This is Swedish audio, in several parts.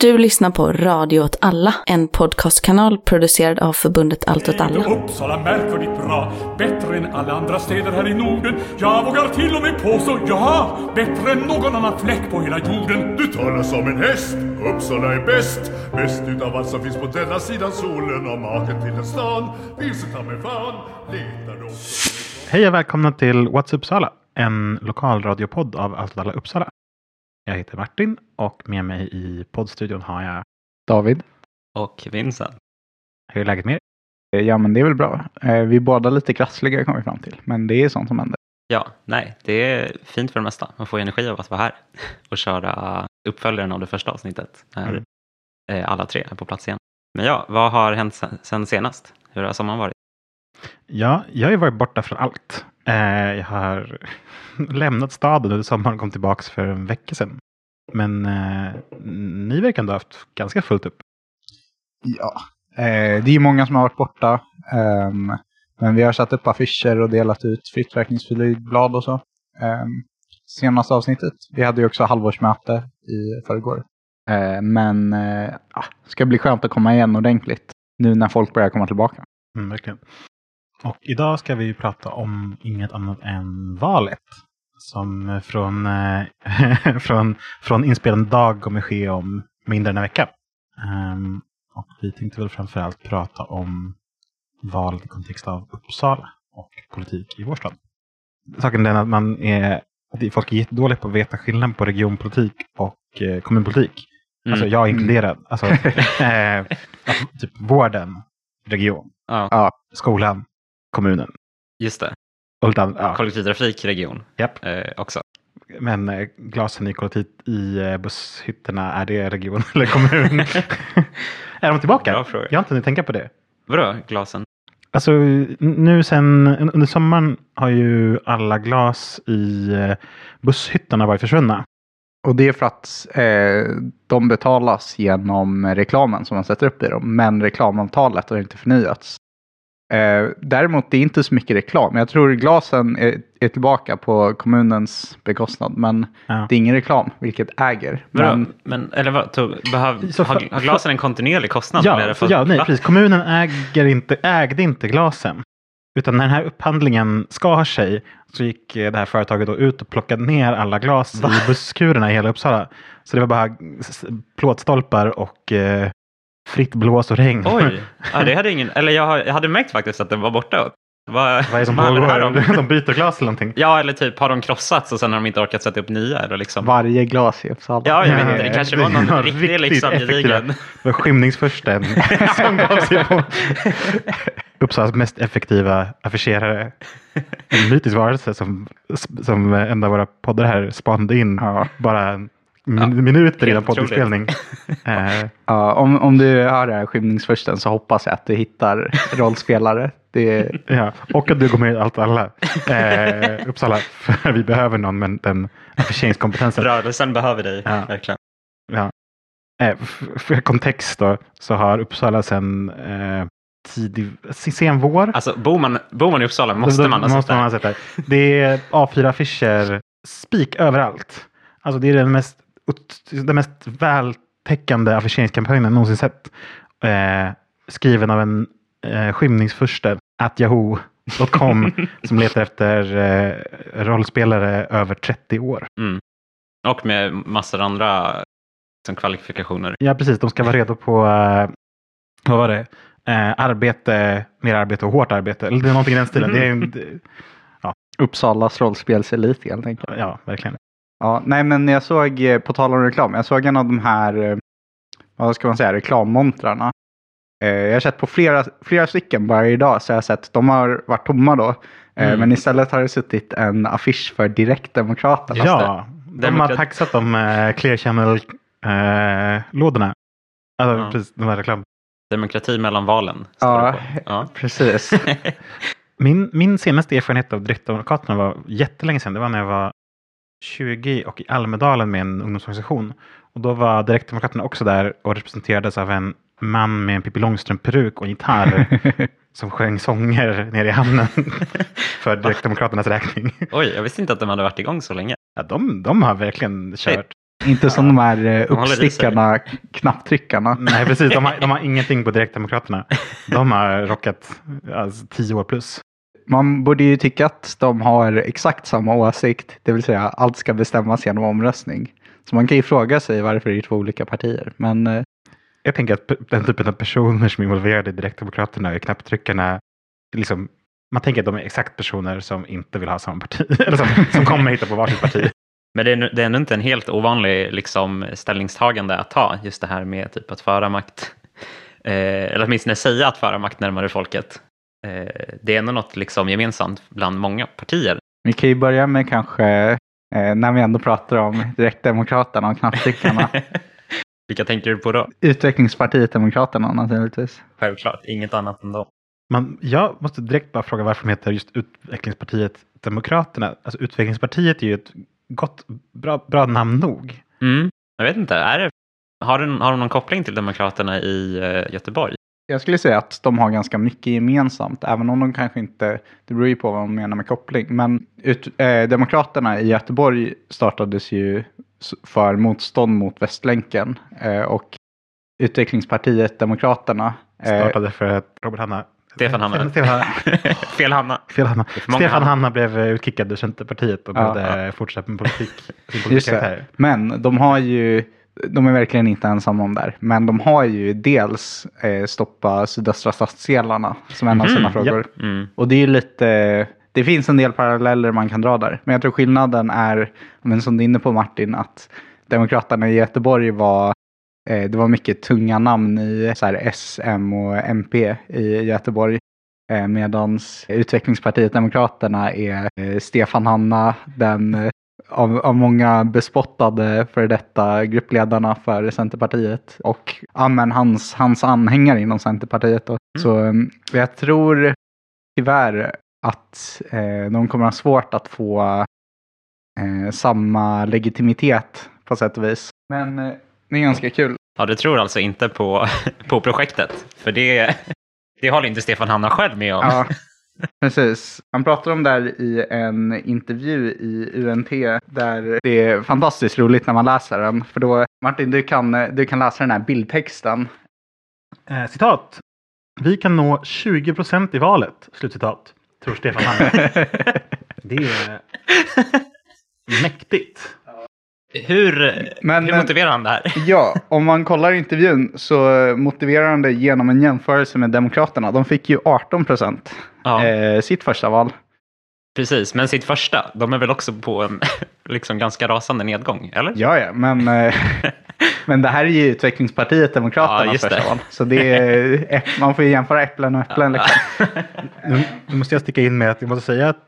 Du lyssnar på Radio åt alla, en podcastkanal producerad av förbundet Allt åt alla. Uppsala märkvärdigt bra, bättre än alla andra städer här i Norden. Jag vågar till och med påstå, ja, bättre än någon annan fläck på hela jorden. Du talar som en häst, Uppsala är bäst. Bäst utav allt som finns på denna sidan solen och maken till en stan. Vilse ta mig fan, letar då. Hej och välkomna till What's Uppsala, en lokalradiopodd av Allt åt alla Uppsala. Jag heter Martin och med mig i poddstudion har jag David? Och Vincent. Hur är läget med er? Eh, Ja, men det är väl bra. Eh, Vi är båda lite krassliga kom vi fram till, men det är sånt som händer. Ja, nej, det är fint för det mesta. Man får energi av att vara här och köra uppföljaren av det första avsnittet när Mm. eh, alla tre är på plats igen. Men ja, vad har hänt sen, sen senast? Hur har sommaren varit? Ja, jag har ju varit borta från allt. Eh, jag har lämnat staden under sommaren och kom tillbaka för en vecka sedan. Men eh, ni verkar ändå ha haft ganska fullt upp. Ja. Eh, Det är ju många som har varit borta. ehm, Men vi har satt upp affischer och delat ut fritt räkningsflygblad och så. Ehm, Senaste avsnittet. Vi hade ju också halvårsmöte i förrgår. Eh, Men eh, ja, ska bli skönt att komma igen ordentligt. Nu när folk börjar komma tillbaka. Mm, verkligen. Och idag ska vi prata om inget annat än valet. Som från, eh, från, från inspelande dag kommer ske om mindre än en vecka. Ehm, och vi tänkte väl framförallt prata om valet i kontext av Uppsala och politik i vår stad. Saken är den att man är, att folk är jättedåliga på att veta skillnaden på regionpolitik och eh, kommunpolitik. Alltså Mm. jag är inkluderad. Alltså, eh, alltså, typ vården, region, Ja, skolan, kommunen. just det. Annat, ja. Kollektivtrafik, region Japp. eh, också. Men eh, glasen i kollektiv i eh, busshytterna, är det region eller kommun? är de tillbaka? Bra fråga. Jag har inte hunnit tänka på det. Vadå, glasen? Alltså nu sen under sommaren har ju alla glas i eh, busshyttarna varit försvunna. Och det är för att eh, de betalas genom reklamen som man sätter upp i dem. Men reklamavtalet har inte förnyats. Eh, däremot det är inte så mycket reklam. Jag tror glasen är, är tillbaka på kommunens bekostnad. Men Ja. det är ingen reklam, vilket äger. Vadå? Men, Men, eller vad, tog, behöv, Så har, för- har glasen en kontinuerlig kostnad? eller Ja, det för, för- ja nej, Va? precis. Kommunen äger inte, ägde inte glasen. Utan när den här upphandlingen skar sig så gick eh, det här företaget då ut och plockade ner alla glas i busskurerna i hela Uppsala. Så det var bara plåtstolpar och eh, fritt blås och regn. Oj, ja, det hade ingen, eller jag, jag hade märkt faktiskt att den var borta. Vad, Vad är det som pågår? om? De byter glas eller någonting. Ja, eller typ har de krossats och sen har de inte orkat sätta upp nya? Eller liksom. varje glas i Uppsala. Ja, jag vet inte. Det kanske var någon riktig riktigt liksom gedigen. Det var skymningsfursten som gav sig på Uppsalas mest effektiva affischerare. En mytisk varelse som, som en av våra poddar här spanade in Ja. bara min, Ja, minuter innan poddinspelning. Eh, Ja, om, om du hör det här skymningsförsten så hoppas jag att du hittar rollspelare. Det är, ja. Och att du går med i allt alla. Eh, Uppsala, för vi behöver någon med den affischeringskompetensen. Rörelsen behöver dig, Ja. verkligen. Ja. Eh, för kontext då, så har Uppsala sedan eh, tidig, sen vår. Alltså, bor man, bor man i Uppsala måste Då- man ha sett måste man ha det. sett det. Det är A4-affischer, spik överallt. Alltså det är den mest, den mest vältäckande affischeringskampanjen någonsin sett. Eh, skriven av en eh, skymningsfurste, at yahoo.com, som letar efter eh, rollspelare över 30 år. Mm. Och med massor andra som kvalifikationer. Ja, precis. De ska vara redo på, eh, vad var det? Eh, arbete, mer arbete och hårt arbete. Eller det är någonting i den stilen. Det är, det- Uppsalas rollspelselit helt enkelt. ja, verkligen. Ja, nej men jag såg, eh, på tal om reklam, jag såg en av de här, eh, vad ska man säga, reklammontrarna. Eh, Jag har sett på flera, flera stycken bara idag, så jag har sett, de har varit tomma då. Eh, Mm. Men istället har det suttit en affisch för Direktdemokraterna. Ja, de har Demokrat- taxat de Clear Channel-lådorna. alltså, Ja. precis, de här reklam. Demokrati mellan valen. Ja, ja. precis. Min, min senaste erfarenhet av Direktdemokraterna var jättelänge sedan. Det var när jag var 20 och i Almedalen med en ungdomsorganisation. Och då var Direktdemokraterna också där och representerades av en man med en Pippi Långstrump-peruk och en gitarr som sjöng sånger nere i hamnen för Direktdemokraternas räkning. Oj, jag visste inte att de hade varit igång så länge. Ja, de, de har verkligen kört. Inte som de här eh, uppstickarna, knapptryckarna. Nej, precis. De har, de har ingenting på Direktdemokraterna. De har rockat alltså, tio år plus. Man borde ju tycka att de har exakt samma åsikt, det vill säga allt ska bestämmas genom omröstning. Så man kan ju fråga sig varför det är två olika partier. Men eh, Jag tänker att den typen av personer som är involverade i Direktdemokraterna och knapptryckarna, liksom, man tänker att de är exakt personer som inte vill ha samma parti. Eller som, som kommer hitta på varsitt parti. Men det är, nu- det är ändå inte en helt ovanlig liksom, ställningstagande att ta, just det här med typ att föra makt, eh, eller åtminstone säga att föra makt närmare folket. Eh, det är ändå något liksom, gemensamt bland många partier. vi kan ju börja med kanske, eh, när vi ändå pratar om Direktdemokraterna och knapptryckarna, Vilka tänker du på då? Utvecklingspartiet Demokraterna naturligtvis. Självklart, inget annat än dem. Man, jag måste direkt bara fråga varför de heter just Utvecklingspartiet Demokraterna. Alltså Utvecklingspartiet är ju ett gott, bra, bra namn nog. Mm. Jag vet inte, är det, har, de, har de någon koppling till Demokraterna i eh, Göteborg? Jag skulle säga att de har ganska mycket gemensamt, även om de kanske inte, det beror ju på vad man menar med koppling. Men ut, eh, Demokraterna i Göteborg startades ju för motstånd mot Västlänken eh, och Utvecklingspartiet Demokraterna eh, Startade för att Robert Hanna... Stefan Hanna. Fel Hanna. Fel Hanna. Stefan Hanna. Hanna blev utkickad ur Centerpartiet och Ja, behövde fortsätta med politik. Just det. Men de har ju, de är verkligen inte ensamma om det här. Men de har ju dels eh, stoppa sydöstra stadsdelarna som en av sina Mhm, frågor. Mm. Och det är ju lite, det finns en del paralleller man kan dra där. Men jag tror skillnaden är, men som du är inne på Martin, att Demokraterna i Göteborg var, eh, det var mycket tunga namn i så här, S, M och MP i Göteborg. Eh, Medan Utvecklingspartiet Demokraterna är eh, Stefan Hanna, den eh, av, av många bespottade för detta gruppledarna för Centerpartiet och ja, men hans, hans anhängare inom Centerpartiet. Då. Så eh, jag tror tyvärr att eh, de kommer ha svårt att få eh, samma legitimitet på sätt och vis. Men eh, det är ganska kul. Ja, du tror alltså inte på, på projektet? För det, det håller inte Stefan Hanna själv med om. Ja, precis. Han pratar om det här i en intervju i UNT där det är fantastiskt roligt när man läser den. För då, Martin, du kan, du kan läsa den här bildtexten. Eh, citat. Vi kan nå 20 procent i valet. Slutcitat. Tror Stefan Hanna. Det är mäktigt. Hur, Men, hur motiverar han det här? Ja, om man kollar intervjun så motiverar han det genom en jämförelse med Demokraterna. De fick ju 18 procent Ja, eh, sitt första val. precis. Men sitt första, de är väl också på en liksom ganska rasande nedgång, eller? Ja, ja, men, eh, men det här är ju Utvecklingspartiet Ja, Demokraternas just första det. val. Så det är, man får ju jämföra äpplen och äpplen. Liksom. Nu, nu måste jag sticka in med att jag måste säga att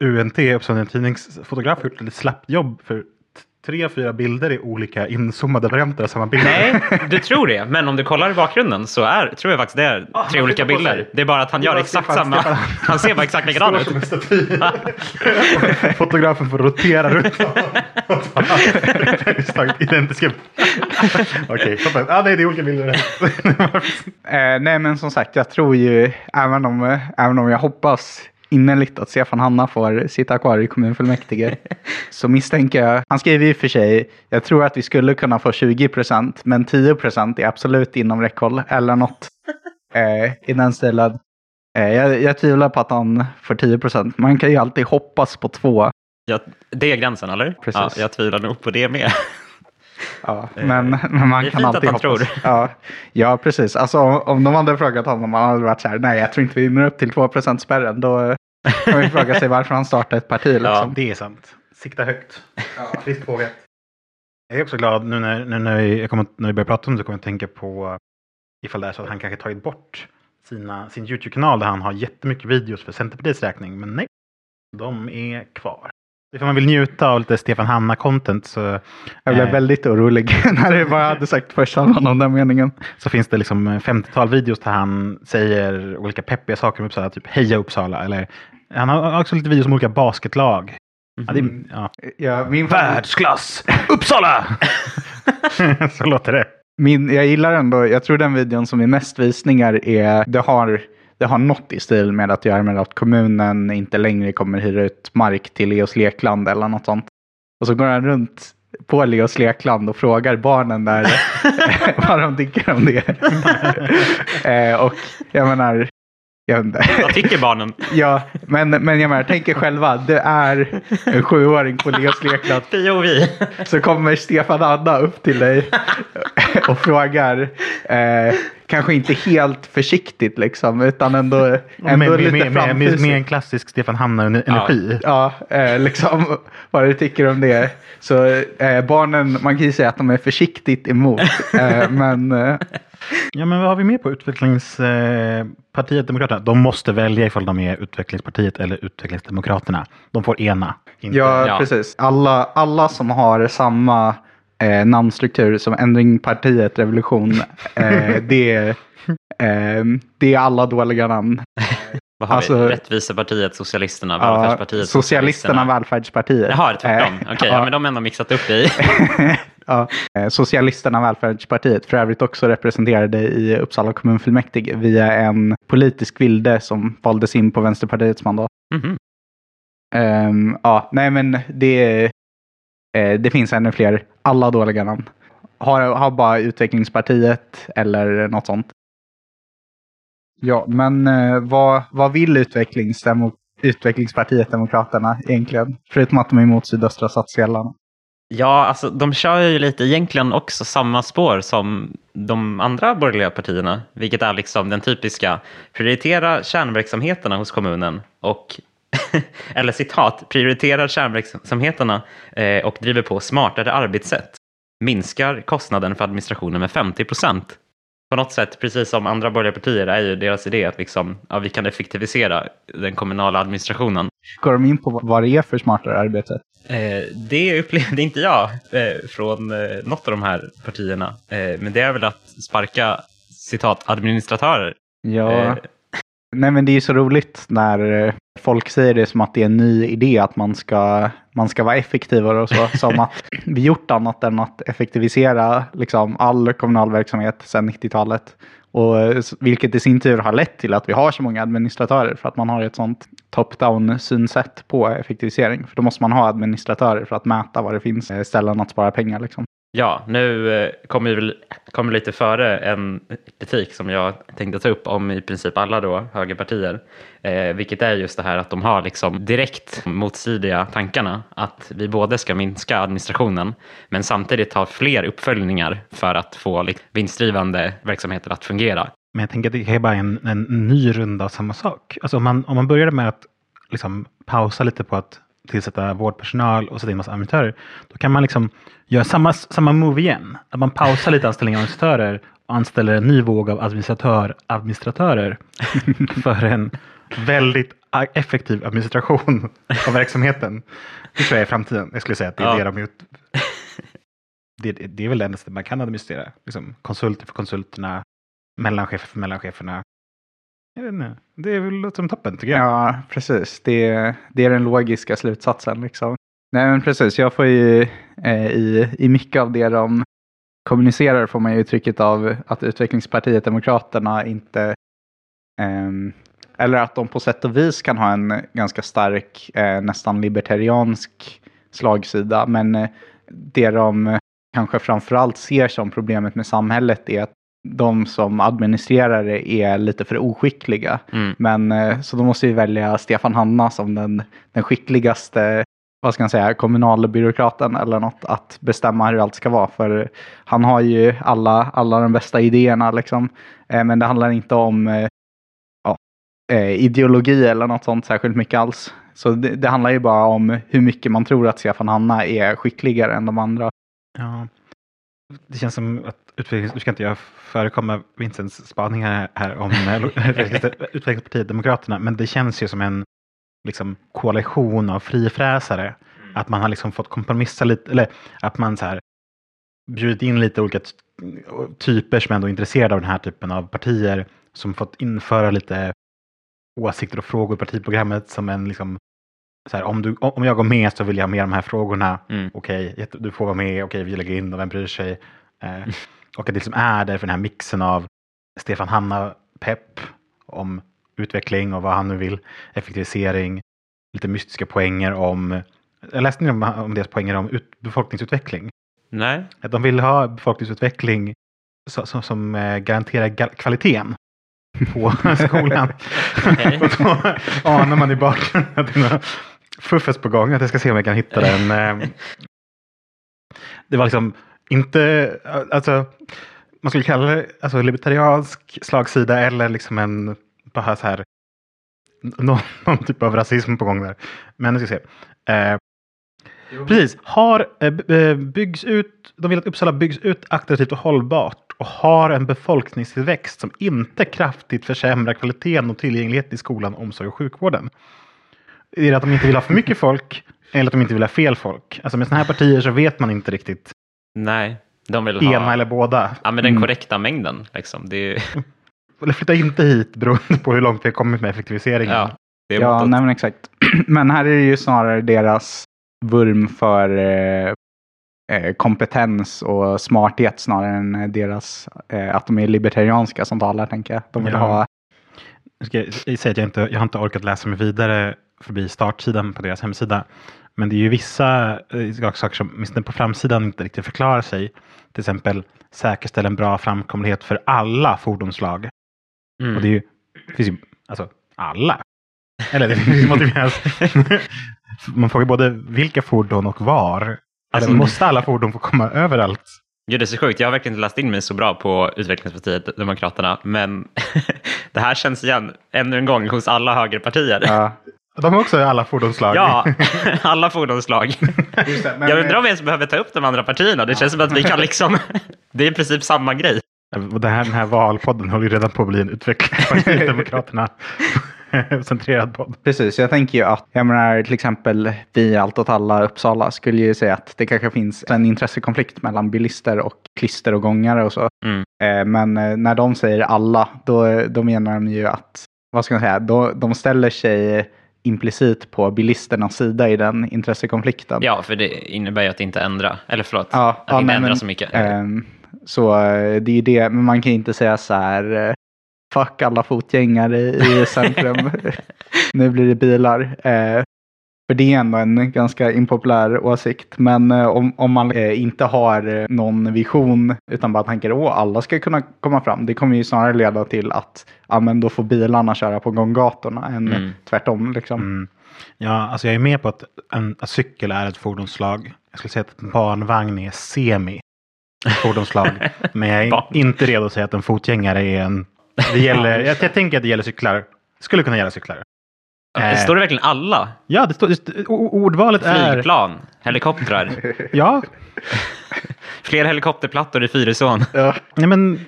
UNT, Uppsala Tidnings fotograf, har gjort ett slappt jobb för tre, fyra bilder i olika inzoomade varianter av samma bild. Nej, du tror det. Men om du kollar i bakgrunden så är, tror jag faktiskt det är Ah, tre olika bilder. Det är bara att han gör exakt samma. Han ser bara exakt likadan ut. Fotografen får rotera runt. Identiska. Okej, toppen. Ah, nej, det är olika bilder. Eh, nej, men som sagt, jag tror ju, även om, eh, även om jag hoppas innerligt att Stefan Hanna får sitta kvar i kommunfullmäktige, så misstänker jag, han skriver ju för sig, jag tror att vi skulle kunna få 20 procent, men 10 procent är absolut inom räckhåll, eller något eh, i den stilen. Eh, jag, jag tvivlar på att han får 10 procent. Man kan ju alltid hoppas på två. Ja, det är gränsen, eller? Precis. Ja, jag tvivlar nog på det med. Ja, men, men man det är kan fint att alltid han hoppas. tror. Ja, ja, precis. Alltså, om, om de hade frågat honom, han hade varit så här, nej, jag tror inte vi når upp till 2% spärren då kan man ju fråga sig varför han startade ett parti. Liksom. Ja. Det är sant. Sikta högt. Frisk påvet. Jag är också glad nu när, nu när, vi, jag kommer, när vi börjar prata om det kommer jag att tänka på ifall det är så att han kanske tagit bort sina, sin YouTube-kanal där han har jättemycket videos för Centerpartiets räkning. Men nej, de är kvar. Ifall man vill njuta av lite Stefan Hanna-content så, Jag blev eh, väldigt orolig när du bara hade sagt första halvan av den meningen. så finns det liksom 50-tal videos där han säger olika peppiga saker om Uppsala, typ Heja Uppsala. Eller, han har också lite videos om olika basketlag. Ja, det, är- ja. Ja, min, Världsklass! Uppsala! så låter det. min, jag gillar ändå, jag tror den videon som är mest visningar är, det har, det har något i stil med att göra med att kommunen inte längre kommer hyra ut mark till Leos lekland eller något sånt. Och så går han runt på Leos lekland och frågar barnen där vad de tycker om det. eh, och jag menar, jag vet inte. Vad tycker barnen? Ja, men, men jag menar, tänk er själva, det är en sjuåring på Leos lekland. POV. Så kommer Stefan Anna upp till dig och frågar, eh, kanske inte helt försiktigt liksom, utan ändå, ändå med, lite med, med, med, en klassisk Stefan Hanna-energi. Ja, eh, liksom vad du tycker om det. Så eh, barnen, man kan ju säga att de är försiktigt emot. Eh, men eh, Ja, men vad har vi mer på Utvecklingspartiet Demokraterna? De måste välja ifall de är Utvecklingspartiet eller Utvecklingsdemokraterna. De får ena. Inte. ja, Ja. precis. Alla, alla som har samma eh, namnstruktur som Ändringpartiet Revolution, eh, det, är, eh, det är alla dåliga namn. Vad har Alltså- vi? Rättvisepartiet, Socialisterna, Ja, Välfärdspartiet, Socialisterna, Välfärdspartiet. Jaha, tvärtom. Okej, ja. ja. men de har ändå mixat upp det i. Ja, eh, Socialisterna Välfärdspartiet, för övrigt också representerade i Uppsala kommunfullmäktige via en politisk vilde som valdes in på Vänsterpartiets mandat. Mhm. Ehm, ja, nej men det, eh, det finns ännu fler. Alla dåliga namn. Har, har bara Utvecklingspartiet eller något sånt. Ja, men eh, vad, vad vill Utvecklingsdemo, Utvecklingspartiet Demokraterna egentligen? Förutom att de är emot sydöstra stadsdelarna. Ja, alltså de kör ju lite egentligen också samma spår som de andra borgerliga partierna, vilket är liksom den typiska prioritera kärnverksamheterna hos kommunen och eller citat, prioriterar kärnverksamheterna eh, och driver på smartare arbetssätt. Minskar kostnaden för administrationen med 50 procent. På något sätt, precis som andra borgerliga partier, är ju deras idé att liksom, ja, vi kan effektivisera den kommunala administrationen. Går de in på vad det är för smartare arbete? Eh, det upplevde inte jag eh, från eh, något av de här partierna. Eh, men det är väl att sparka citat administratörer. Ja, Eh, nej men det är så roligt när eh, folk säger det som att det är en ny idé att man ska, man ska vara effektivare och så. som att vi gjort annat än att effektivisera liksom, all kommunal verksamhet sedan 90-talet. Och, eh, vilket i sin tur har lett till att vi har så många administratörer för att man har ett sånt top-down synsätt på effektivisering. För då måste man ha administratörer för att mäta vad det finns eh, ställen att spara pengar. Liksom. Ja, nu eh, kommer vi kom lite före en kritik som jag tänkte ta upp om i princip alla då högerpartier. Eh, vilket är just det här att de har liksom direkt motstridiga tankarna att vi både ska minska administrationen men samtidigt ha fler uppföljningar för att få liksom, vinstdrivande verksamheter att fungera. Men jag tänker att det är bara en, en ny runda av samma sak. Alltså om man, om man började med att liksom pausa lite på att tillsätta vårdpersonal och sätta in massa administratörer. Då kan man liksom göra samma, samma move igen. Att man pausar lite anställning av administratörer och anställer en ny våg av administratör, administratörer för en väldigt effektiv administration av verksamheten. Det tror jag är framtiden. Jag skulle säga att det är Ja. det de ut... det, det är väl det enda man kan administrera. Liksom, konsulter för konsulterna, mellanchefer för mellancheferna. Jag vet inte. Det är väl som toppen tycker jag. Ja, precis. Det, det är den logiska slutsatsen. Liksom. Nej, men precis. Jag får ju eh, i, i mycket av det de kommunicerar får man ju uttrycket av att Utvecklingspartiet Demokraterna inte eh, eller att de på sätt och vis kan ha en ganska stark, eh, nästan libertariansk slagsida. Men eh, det de kanske framförallt ser som problemet med samhället är att de som administrerar det är lite för oskickliga. Mm. Men eh, så då måste vi välja Stefan Hanna som den, den skickligaste vad ska man säga, kommunalbyråkraten eller något att bestämma hur allt ska vara. För han har ju alla, alla de bästa idéerna liksom. Eh, men det handlar inte om eh, ja, ideologi eller något sånt särskilt mycket alls. Så det, det handlar ju bara om hur mycket man tror att Stefan Hanna är skickligare än de andra. Ja. Det känns som att utvecklings... Nu ska inte jag förekomma Vincents spaningar här om utvecklings- Utvecklingspartiet Demokraterna, men det känns ju som en liksom, koalition av frifräsare. Att man har liksom fått kompromissa lite, eller att man så här bjudit in lite olika ty- typer som ändå är intresserade av den här typen av partier som fått införa lite åsikter och frågor i partiprogrammet som en liksom så här, om, du, om jag går med så vill jag ha med de här frågorna. Mm. Okej, du får vara med. Okej, vi lägger in och vem bryr sig? Eh, och att det liksom är där för den här mixen av Stefan Hanna-pepp om utveckling och vad han nu vill. Effektivisering, lite mystiska poänger om Jag läste ni om, om deras poänger om ut, befolkningsutveckling? Nej. Att de vill ha befolkningsutveckling så, så, som eh, garanterar ga- kvaliteten på skolan. Och då anar man i bakgrunden att fuffes på gång. Att jag ska se om jag kan hitta den. eh. Det var liksom inte, alltså, man skulle kalla det alltså, libertariansk slagsida eller liksom en, bara så här, någon, någon typ av rasism på gång där. Men nu ska vi se. Eh, Precis. Har, eh, eh, byggs ut, de vill att Uppsala byggs ut attraktivt och hållbart och har en befolkningstillväxt som inte kraftigt försämrar kvaliteten och tillgängligheten i skolan, omsorg och sjukvården. Är det att de inte vill ha för mycket folk eller att de inte vill ha fel folk? Alltså med sådana här partier så vet man inte riktigt Nej. De vill ena ha eller båda. ja, men den Mm. korrekta mängden. Liksom. Det är, Eller flytta inte hit beroende på hur långt vi har kommit med effektiviseringen. ja, det är Ja, nej men exakt. Men här är det ju snarare deras vurm för eh, eh, kompetens och smarthet snarare än deras eh, att de är libertarianska som talar, tänker jag. De vill Ja. ha Jag ska säga att jag, inte, jag har inte orkat läsa mig vidare förbi startsidan på deras hemsida. Men det är ju vissa eh, saker som åtminstone på framsidan inte riktigt förklarar sig. Till exempel säkerställa en bra framkomlighet för alla fordonsslag. Mm. Och det, är ju, det finns ju alltså alla. Eller det finns motiveras. Man frågar både vilka fordon och var. Alltså- Eller måste alla fordon få komma överallt? Ja, det är så sjukt. Jag har verkligen inte läst in mig så bra på Utvecklingspartiet, Demokraterna, men det här känns igen ännu en gång hos alla högerpartier. ja, De har också alla fordonsslag. Ja, alla fordonsslag. just det, men, Jag undrar om vi ens behöver ta upp de andra partierna. Det känns som att vi kan liksom... Det är i princip samma grej. Det här, den här valpodden håller ju redan på att bli en utveckling. Demokraterna centrerad podd. Precis, jag tänker ju att, jag menar till exempel vi Allt åt alla Uppsala skulle ju säga att det kanske finns en intressekonflikt mellan bilister och klister och gångare och så. Mm. Eh, men eh, när de säger alla, då, då menar de ju att, vad ska man säga, då, de ställer sig implicit på bilisternas sida i den intressekonflikten. Ja, för det innebär ju att inte ändra. Eller förlåt, Ja, att ja, inte nej, ändra men, så mycket. Ehm, så eh, det är ju det, men man kan ju inte säga så här, fuck alla fotgängare i centrum, nu blir det bilar. Eh, för det är ändå en ganska impopulär åsikt. Men eh, om, om man eh, inte har någon vision utan bara tänker att alla ska kunna komma fram. Det kommer ju snarare leda till att ja, men då får bilarna köra på gånggatorna än Mm. tvärtom. Liksom. Mm. Ja, alltså jag är med på att en att cykel är ett fordonsslag. Jag skulle säga att en barnvagn är semi fordonsslag. Men jag är inte redo att säga att en fotgängare är en... Det gäller, jag, jag tänker att det gäller cyklar. Skulle kunna gälla cyklar. eh. Står det verkligen alla? Ja, det står, det, st- o- ordvalet är... Flygplan, helikoptrar, Ja, fler helikopterplattor i Fyrisån. nej, men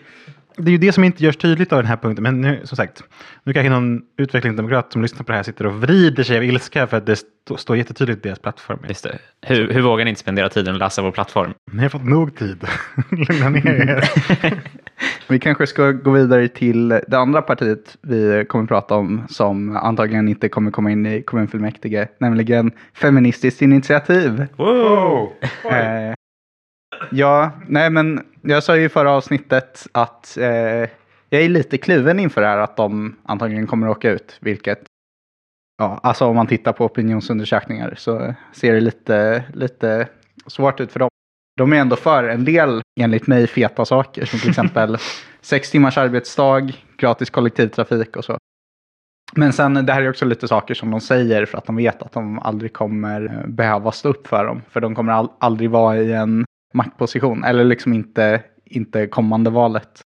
det är ju det som inte görs tydligt av den här punkten. Men nu, som sagt, nu kanske någon utvecklingsdemokrat som lyssnar på det här sitter och vrider sig av ilska för att det st- står jättetydligt i deras plattform. Just det. Hur, hur vågar ni inte spendera tiden och läsa vår plattform? Ni har fått nog tid. Lugna ner er. Vi kanske ska gå vidare till det andra partiet vi kommer prata om som antagligen inte kommer komma in i kommunfullmäktige, nämligen Feministiskt initiativ. Wow! Ja, nej men jag sa ju i förra avsnittet att eh, jag är lite kluven inför det här att de antagligen kommer att åka ut, vilket Ja, alltså om man tittar på opinionsundersökningar så ser det lite, lite svårt ut för dem. De är ändå för en del, enligt mig, feta saker som till exempel sex timmars arbetsdag, gratis kollektivtrafik och så. Men sen, det här är också lite saker som de säger för att de vet att de aldrig kommer eh, behöva stå upp för dem. För de kommer aldrig vara i en maktposition, eller liksom inte, inte kommande valet.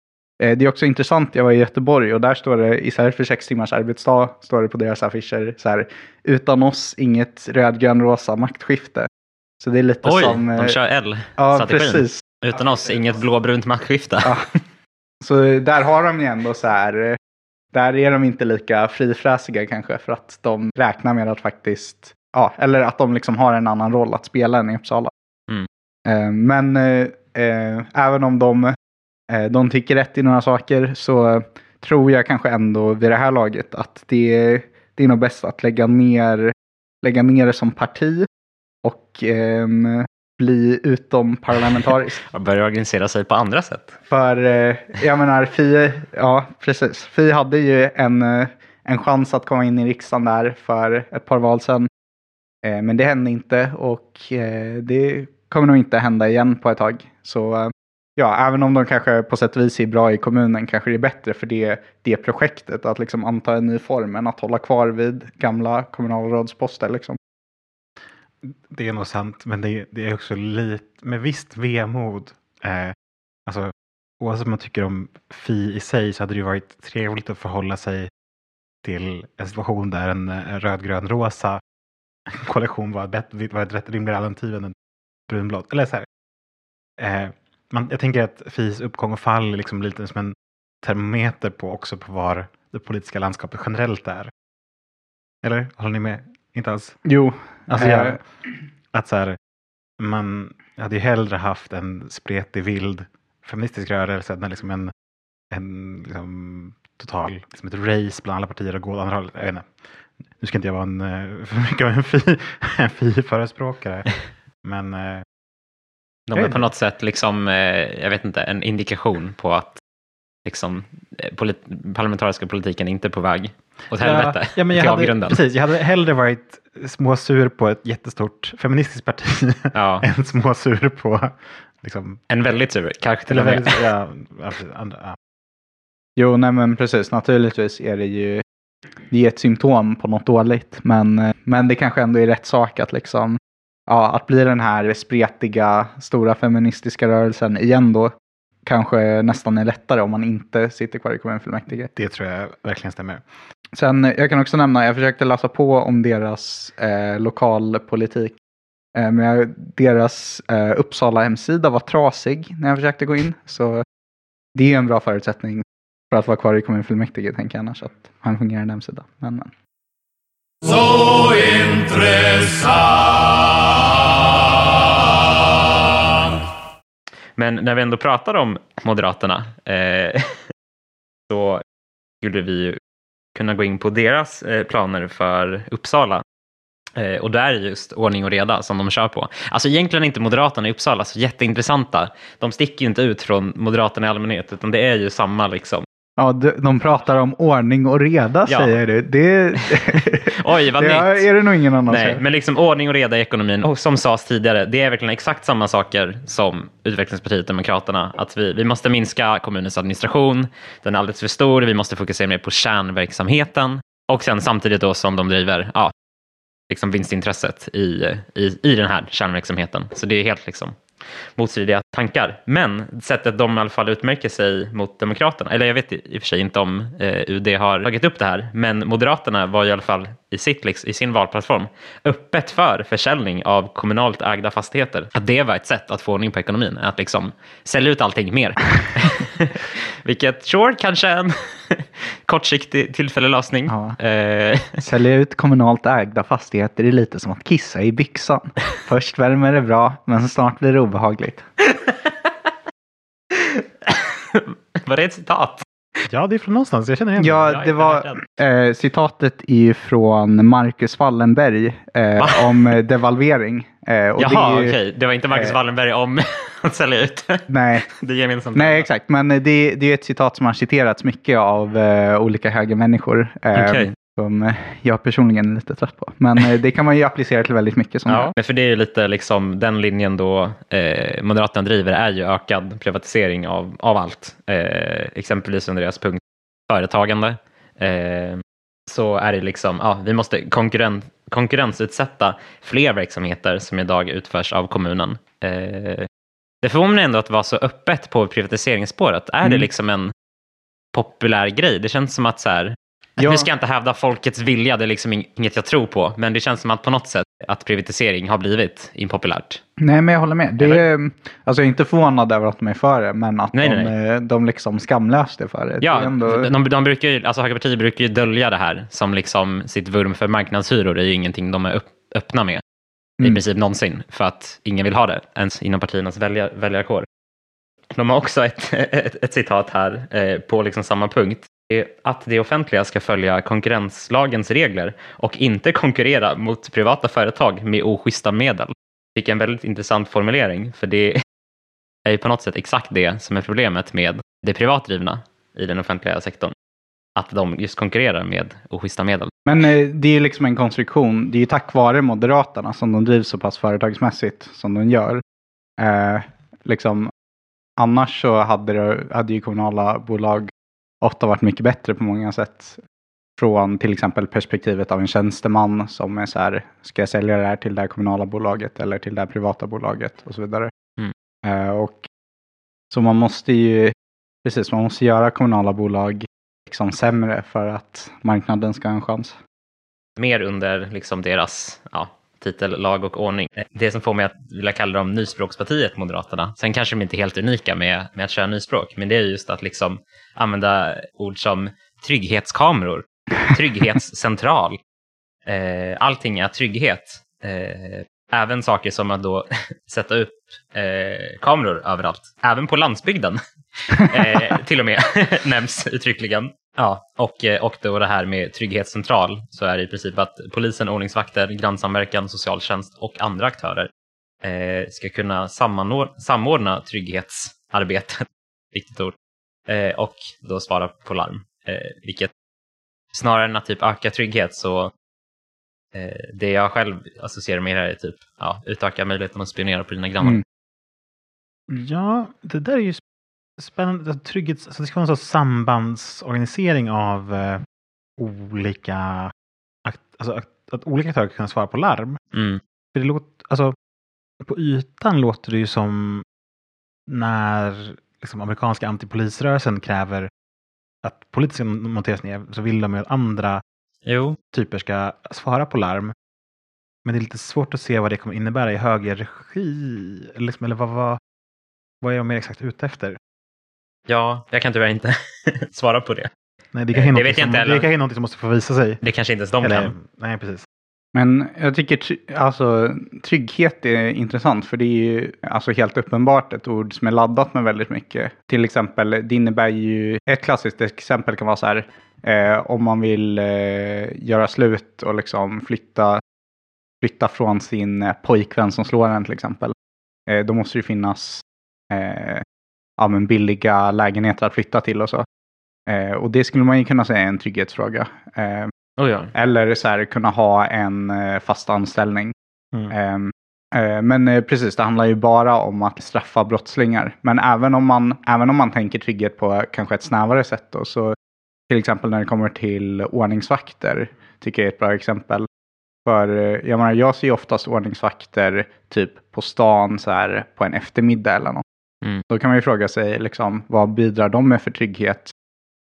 Eh, Det är också intressant, jag var i Göteborg och där står det istället för sex timmars arbetsdag, står det på deras affischer så här, utan oss inget rödgrön rosa maktskifte. Så det är lite Oj, som... eh, de kör L. Ja. Utan oss, inget blåbrunt maktskifte. Ja. Så där har de ju ändå så här, eh, där är de inte lika frifräsiga kanske för att de räknar med att faktiskt, ja, eller att de liksom har en annan roll att spela än i Uppsala. Mm. Eh, Men eh, eh, även om de, eh, de tycker rätt i några saker så tror jag kanske ändå vid det här laget att det, det är nog bäst att lägga ner, lägga ner det som parti och ehm, bli utom parlamentarisk. Och börjar organisera sig på andra sätt. För eh, jag menar, Fi, ja precis. Fi hade ju en, eh, en chans att komma in i riksdagen där för ett par val sedan. Eh, men det hände inte och eh, det kommer nog inte hända igen på ett tag. Så eh, ja, även om de kanske på sätt och vis är bra i kommunen kanske det är bättre för det, det projektet att liksom anta en ny form än att hålla kvar vid gamla kommunalrådsposter. Liksom. Det är nog sant, men det, det är också lite med visst vemod. Eh, alltså, oavsett om man tycker om Fi i sig så hade det ju varit trevligt att förhålla sig till en situation där en, eh, rödgrön-rosa koalition var, ett- var ett rätt rimligare alternativ än en brunblå. Eller så här. Eh, man, jag tänker att Fis uppgång och fall är liksom lite som en termometer på också på var det politiska landskapet generellt är. Eller håller ni med? Inte alls? Jo, Alltså, eh, jag, att så här, man hade ju hellre haft en spretig vild feministisk rörelse än liksom en, en liksom, total, liksom ett race bland alla partier och gå åt andra hållet. Jag vet inte. Nu ska inte jag vara en, eh, för mycket av en fi- fi-förespråkare. Men eh, De är på något sätt liksom, eh, jag vet inte, en indikation på att liksom, eh, polit- parlamentariska politiken inte är på väg åt helvete, Ja, ja, men jag hade, precis, jag hade hellre varit småsur på ett jättestort feministiskt parti Ja. än småsur på liksom, En väldigt sur, kanske till och med. ja, ja. Jo, nej men precis. Naturligtvis är det ju det är ett symptom på något dåligt. Men, eh, men det kanske ändå är rätt sak att liksom, ja, att bli den här spretiga, stora feministiska rörelsen igen då kanske nästan är lättare om man inte sitter kvar i kommunfullmäktige. Det tror jag verkligen stämmer. Sen, eh, jag kan också nämna, jag försökte läsa på om deras eh, lokalpolitik. Eh, men jag, deras eh, Uppsala-hemsida var trasig när jag försökte gå in. Så det är en bra förutsättning för att vara kvar i kommunfullmäktige, tänker jag annars, att ha en fungerande hemsida. Men, men. Så intressant. Men när vi ändå pratar om Moderaterna eh, så skulle vi kunna gå in på deras eh, planer för Uppsala. Eh, och där är just ordning och reda som de kör på. Alltså egentligen är inte Moderaterna i Uppsala så jätteintressanta. De sticker ju inte ut från Moderaterna i allmänhet utan det är ju samma liksom. Ja, de, pratar om ordning och reda, Ja. säger du. Det, Oj, vad det nytt. är det nog ingen annan Nej, säger. men liksom ordning och reda i ekonomin. Och som sades tidigare, det är verkligen exakt samma saker som Utvecklingspartiet Demokraterna. Att vi, vi måste minska kommunens administration, den är alldeles för stor, vi måste fokusera mer på kärnverksamheten. Och sen samtidigt då som de driver ja, liksom vinstintresset i, i, i den här kärnverksamheten. Så det är helt liksom motstridiga tankar. Men sättet de i alla fall utmärker sig mot Demokraterna, eller jag vet i och för sig inte om eh, UD har tagit upp det här, men Moderaterna var i alla fall i, sitt, liksom, i sin valplattform öppet för försäljning av kommunalt ägda fastigheter. Att det var ett sätt att få ordning på ekonomin, att liksom sälja ut allting mer. Vilket, sure, kanske en kortsiktig tillfällig lösning. Ja. Eh, Sälja ut kommunalt ägda fastigheter är lite som att kissa i byxan. Först värmer det bra, men snart blir det obehagligt. var det ett citat? Ja, det är från någonstans. Jag känner igen Ja, det var eh, citatet är ju från Marcus Wallenberg eh, om eh, devalvering. Eh, och Jaha, okej. Det var inte Marcus eh, Wallenberg om att sälja ut. Nej, Det är gemensamt. nej, exakt. Men eh, det, det är ett citat som har citerats mycket av eh, olika höga människor. Som eh, jag personligen är lite trött på. Men eh, det kan man ju applicera till väldigt mycket. Som Ja, men för det är ju lite liksom den linjen då eh, Moderaterna driver är ju ökad privatisering av, av allt. Eh, exempelvis under deras punkt företagande. Eh, så är det liksom, ja, vi måste konkurren, konkurrensutsätta fler verksamheter som idag utförs av kommunen. Eh, det förvånar mig ändå att vara så öppet på privatiseringsspåret. Är det Mm. liksom en populär grej? Det känns som att så här, Ja. nu ska jag inte hävda folkets vilja, det är liksom inget jag tror på, men det känns som att på något sätt att privatisering har blivit impopulärt. Nej, men jag håller med. Det är, alltså, jag är inte förvånad över att de är för det, men att Nej, de, nej, eh, de liksom skamlöst är för det. det Ja, är ändå... de, de brukar ju, alltså högerpartier brukar ju dölja det här som liksom sitt vurm för marknadshyror är ju ingenting de är öppna med i Mm. princip någonsin för att ingen vill ha det ens inom partiernas väljar, väljarkår. De har också ett, ett, ett citat här eh, på liksom samma punkt. Att det offentliga ska följa konkurrenslagens regler och inte konkurrera mot privata företag med oschyssta medel. Fick en väldigt intressant formulering, för det är ju på något sätt exakt det som är problemet med det privatdrivna i den offentliga sektorn. att de just konkurrerar med oschyssta medel. Men eh, det är ju liksom en konstruktion. Det är ju tack vare Moderaterna som de drivs så pass företagsmässigt som de gör. Eh, liksom, annars så hade, det, hade ju kommunala bolag ofta varit mycket bättre på många sätt. Från till exempel perspektivet av en tjänsteman som är så här, ska jag sälja det här till det här kommunala bolaget eller till det här privata bolaget och så vidare. Mm. Eh, och, så man måste ju, precis, man måste göra kommunala bolag liksom sämre för att marknaden ska ha en chans. Mer under liksom deras ja, titel Lag och ordning. Det som får mig att vilja kalla dem nyspråkspartiet, Moderaterna. Sen kanske de inte är helt unika med, med att köra nyspråk, men det är just att liksom använda ord som trygghetskameror, trygghetscentral. Eh, allting är trygghet. Eh, även saker som att då sätta upp eh, kameror överallt, även på landsbygden. eh, till och med nämns uttryckligen. Ja, och, eh, och då det här med trygghetscentral så är det i princip att polisen, ordningsvakter, grannsamverkan, socialtjänst och andra aktörer eh, ska kunna samordna trygghetsarbetet, viktigt ord, eh, och då svara på larm. Eh, vilket snarare än att typ öka trygghet så det jag själv associerar med det här är typ ja, utöka möjligheten att spionera på dina grannar. Mm. Ja, det där är ju spännande. Trygghets, alltså det ska vara en sorts sambandsorganisering av eh, olika, akt, alltså, att, att olika aktörer kan svara på larm. Mm. För det låter, alltså, på ytan låter det ju som när liksom, amerikanska antipolisrörelsen kräver att polisen ska monteras ner så vill de ju att andra Jo. typer ska svara på larm. Men det är lite svårt att se vad det kommer innebära i högre regi. Eller, liksom, eller vad, vad, vad är de mer exakt ute efter? Ja, jag kan tyvärr inte svara på det. Nej, det kanske är Det något jag som, det är något som måste få visa sig. Det kanske inte ens de Eller, kan. nej, precis. Men jag tycker alltså, trygghet är intressant för det är ju alltså, helt uppenbart ett ord som är laddat med väldigt mycket. Till exempel, det innebär ju, ett klassiskt exempel kan vara så här, eh, om man vill eh, göra slut och liksom flytta, flytta från sin eh, pojkvän som slår en till exempel. Eh, då måste det finnas eh, ja, men billiga lägenheter att flytta till och så. Eh, och det skulle man ju kunna säga är en trygghetsfråga. Eh, Oh, ja. eller så här, kunna ha en eh, fast anställning. Mm. Ehm, eh, Men eh, precis, det handlar ju bara om att straffa brottslingar. Men även om man, även om man tänker trygghet på kanske ett snävare sätt då, så till exempel när det kommer till ordningsvakter, tycker jag är ett bra exempel. För jag menar, jag ser oftast ordningsvakter typ på stan så här på en eftermiddag eller något. Mm. Då kan man ju fråga sig liksom, vad bidrar de med för trygghet?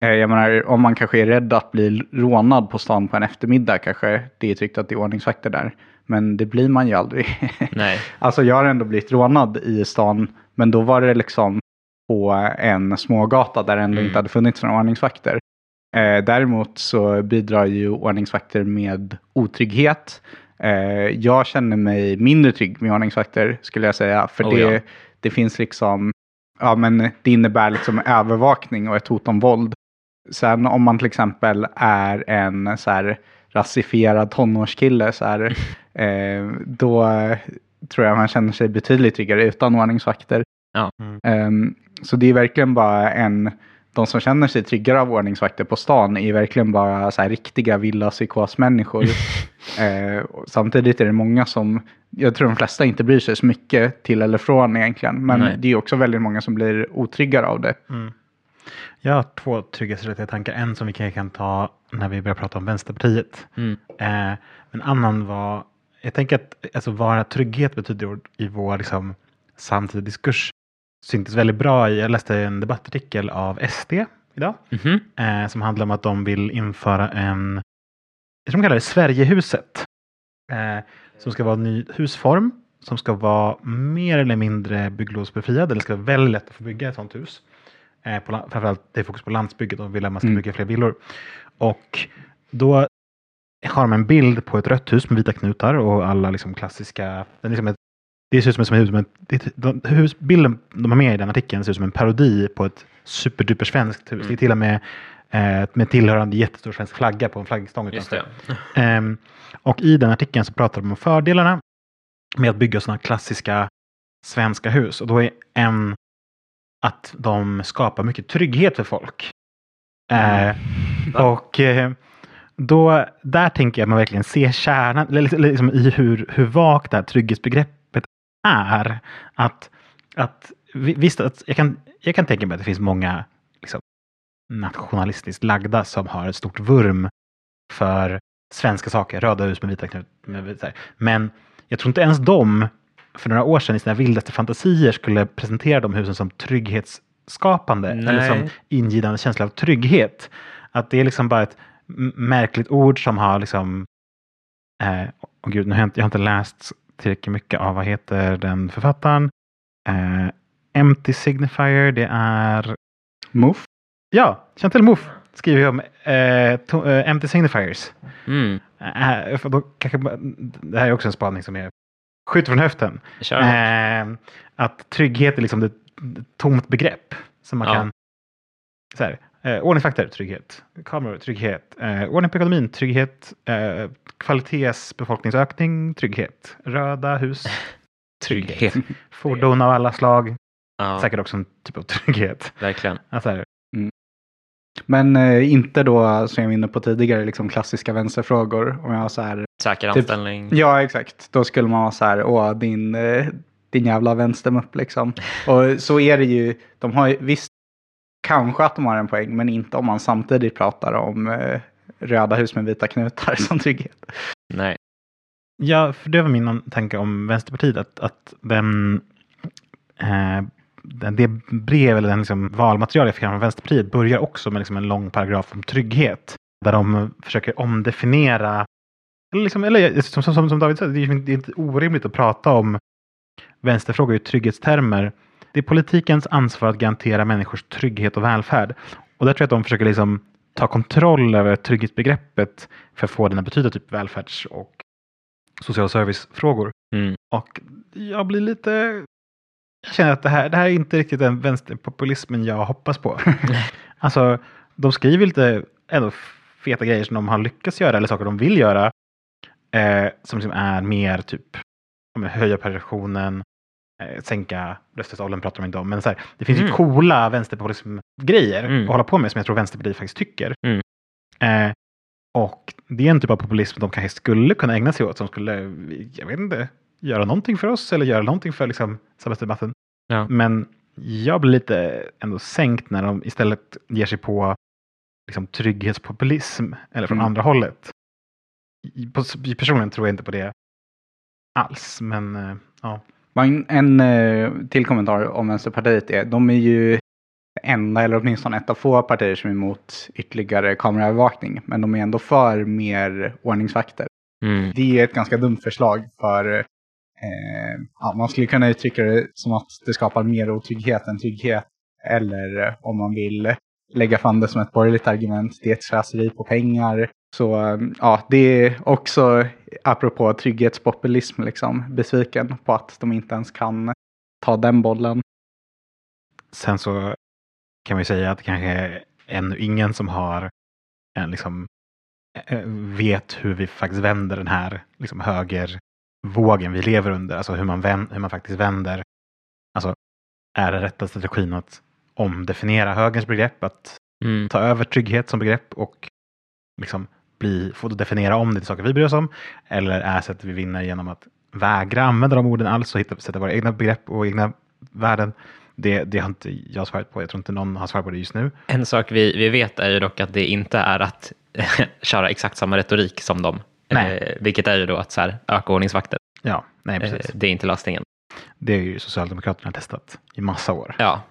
Eh, Jag menar, om man kanske är rädd att bli rånad på stan på en eftermiddag kanske det är tryggt att det är ordningsvakter där. Men det blir man ju aldrig. Nej. alltså jag har ändå blivit rånad i stan, men då var det liksom på en smågata där det ändå Mm. inte hade funnits några ordningsvakter. Eh, däremot så bidrar ju ordningsvakter med otrygghet. Eh, jag känner mig mindre trygg med ordningsvakter skulle jag säga. För Oh, det, ja. det finns liksom, ja men det innebär liksom övervakning och ett hot om våld. Sen om man till exempel är en så här rasifierad tonårskille så här, eh, då tror jag man känner sig betydligt tryggare utan ordningsvakter. Ja. Mm. Ehm, så det är verkligen bara en, de som känner sig tryggare av ordningsvakter på stan är verkligen bara så här riktiga villapsykosmänniskor. eh, samtidigt är det många som, jag tror de flesta inte bryr sig så mycket till eller från egentligen. Men Nej. det är också väldigt många som blir otryggare av det. Mm. Jag har två trygghetsrelaterade tankar. En som vi kanske kan ta när vi börjar prata om Vänsterpartiet. Mm. Eh, en annan var, jag tänker att alltså, vara trygghet betyder i vår liksom, samtida diskurs syntes väldigt bra i, jag läste en debattartikel av SD idag. Mhm. Eh, som handlar om att de vill införa en, jag tror de kallar det Sverigehuset. Eh, som ska vara en ny husform. Som ska vara mer eller mindre bygglovsbefriad. Eller ska vara väldigt lätt att få bygga ett sånt hus. Eh, på, framförallt det är fokus på landsbygget och vill att man ska Mm. bygga fler villor. Och då har de en bild på ett rött hus med vita knutar och alla liksom klassiska, den är liksom ett, det ser ut som ett, som som ett det, de, hus, bilden de har med i den artikeln ser ut som en parodi på ett superduper svenskt hus. Mm. Det är till och med eh, med tillhörande jättestor svensk flagga på en flaggstång Just utanför. det. Ehm, och i den artikeln så pratar de om fördelarna med att bygga sådana klassiska svenska hus. Och då är en att de skapar mycket trygghet för folk. Eh, Och eh, då, där tänker jag att man verkligen ser kärnan liksom, liksom i hur, hur vagt det här trygghetsbegreppet är. Att, att vi- visst, att jag, kan, jag kan tänka mig att det finns många liksom, nationalistiskt lagda som har ett stort vurm för svenska saker, röda hus med vita knut. Med vita, men jag tror inte ens de för några år sedan i sina vildaste fantasier skulle presentera de husen som trygghetsskapande eller Nej. som ingivande känsla av trygghet. Att det är liksom bara ett märkligt ord som har liksom eh, åh gud, nu har jag, inte, jag har inte läst tillräckligt mycket av vad heter den författaren. Eh, Empty Signifier, det är Muff. Ja, Chantel Mouffe skriver ju om eh, to, eh, Empty Signifiers. Mm. Eh, för då kanske, det här är också en spaning som är skjuter från höften. Kör. Eh, att trygghet är liksom ett tomt begrepp. Som man Ja. kan... Så här, eh, ordningsvakter, trygghet. Kameror, trygghet. Eh, ordning på ekonomin, trygghet. Eh, kvalitetsbefolkningsökning, trygghet. Röda hus, Trygghet. fordon av alla slag. Ja, Säkert också en typ av trygghet. verkligen. Alltså, här, Men eh, inte då, som jag var inne på tidigare, liksom klassiska vänsterfrågor. Om jag var så här, Säker Typ- anställning. ja exakt, då skulle man vara så här, åh din, eh, din jävla vänstermupp liksom. Och så är det ju, de har ju, visst, kanske att de har en poäng, men inte om man samtidigt pratar om eh, röda hus med vita knutar som trygghet. Nej. Ja, för det var min tanke om Vänsterpartiet. Att, att den, eh, den, det brev eller den liksom valmaterial jag fick från Vänsterpartiet börjar också med liksom en lång paragraf om trygghet. Där de försöker omdefiniera, eller, liksom, eller som, som, som David sa, det är, ju- det är inte orimligt att prata om vänsterfrågor i trygghetstermer. Det är politikens ansvar att garantera människors trygghet och välfärd. Och där tror jag att de försöker liksom ta kontroll över trygghetsbegreppet för att få den att betyda typ välfärds och social servicefrågor. Mm. Och jag blir lite... Jag känner att det här, det här är inte riktigt den vänsterpopulismen jag hoppas på. alltså, de skriver lite ändå feta grejer som de har lyckats göra eller saker de vill göra. Eh, som liksom är mer typ höja pensionen, eh, sänka rösträttsåldern pratar de inte om. Men så här, det finns ju Mm. coola vänsterpopulism-grejer Mm. att hålla på med som jag tror Vänsterpartiet faktiskt tycker. Mm. Eh, och det är en typ av populism de kanske skulle kunna ägna sig åt som skulle, jag vet inte, göra någonting för oss eller göra någonting för liksom, samhällsdebatten. Ja. Men jag blir lite ändå sänkt när de istället ger sig på liksom, trygghetspopulism eller från Mm. andra hållet. I- Personligen tror jag inte på det alls, men eh, ja. Men En eh, till kommentar om Vänsterpartiet är, de är ju enda, eller åtminstone ett av få partier som är emot ytterligare kameraövervakning. Men de är ändå för mer ordningsvakter. Mm. Det är ett ganska dumt förslag för eh, ja, man skulle kunna uttrycka det som att det skapar mer otrygghet än trygghet. Eller om man vill lägga fram det som ett borgerligt argument, det är ett slöseri på pengar. Så um, ja, det är också apropå trygghetspopulism liksom, besviken på att de inte ens kan ta den bollen. Sen så kan man ju säga att det kanske är ännu ingen som har en liksom eh, vet hur vi faktiskt vänder den här liksom högervågen vi lever under. Alltså hur man, vänder, hur man faktiskt vänder. Alltså är den rätta strategin att omdefiniera högerns begrepp, att Mm. ta över trygghet som begrepp och liksom bli, få definiera om det till saker vi bryr oss om. Eller är sättet vi vinner genom att vägra använda de orden alls och hitta, sätta våra egna begrepp och egna värden. Det, det har inte jag svarat på. Jag tror inte någon har svarat på det just nu. En sak vi, vi vet är ju dock att det inte är att köra exakt samma retorik som dem. Eh, vilket är ju då att så här, öka ordningsvakter. Ja, nej Eh, precis. det är inte lösningen. Det är ju Socialdemokraterna testat i massa år. Ja,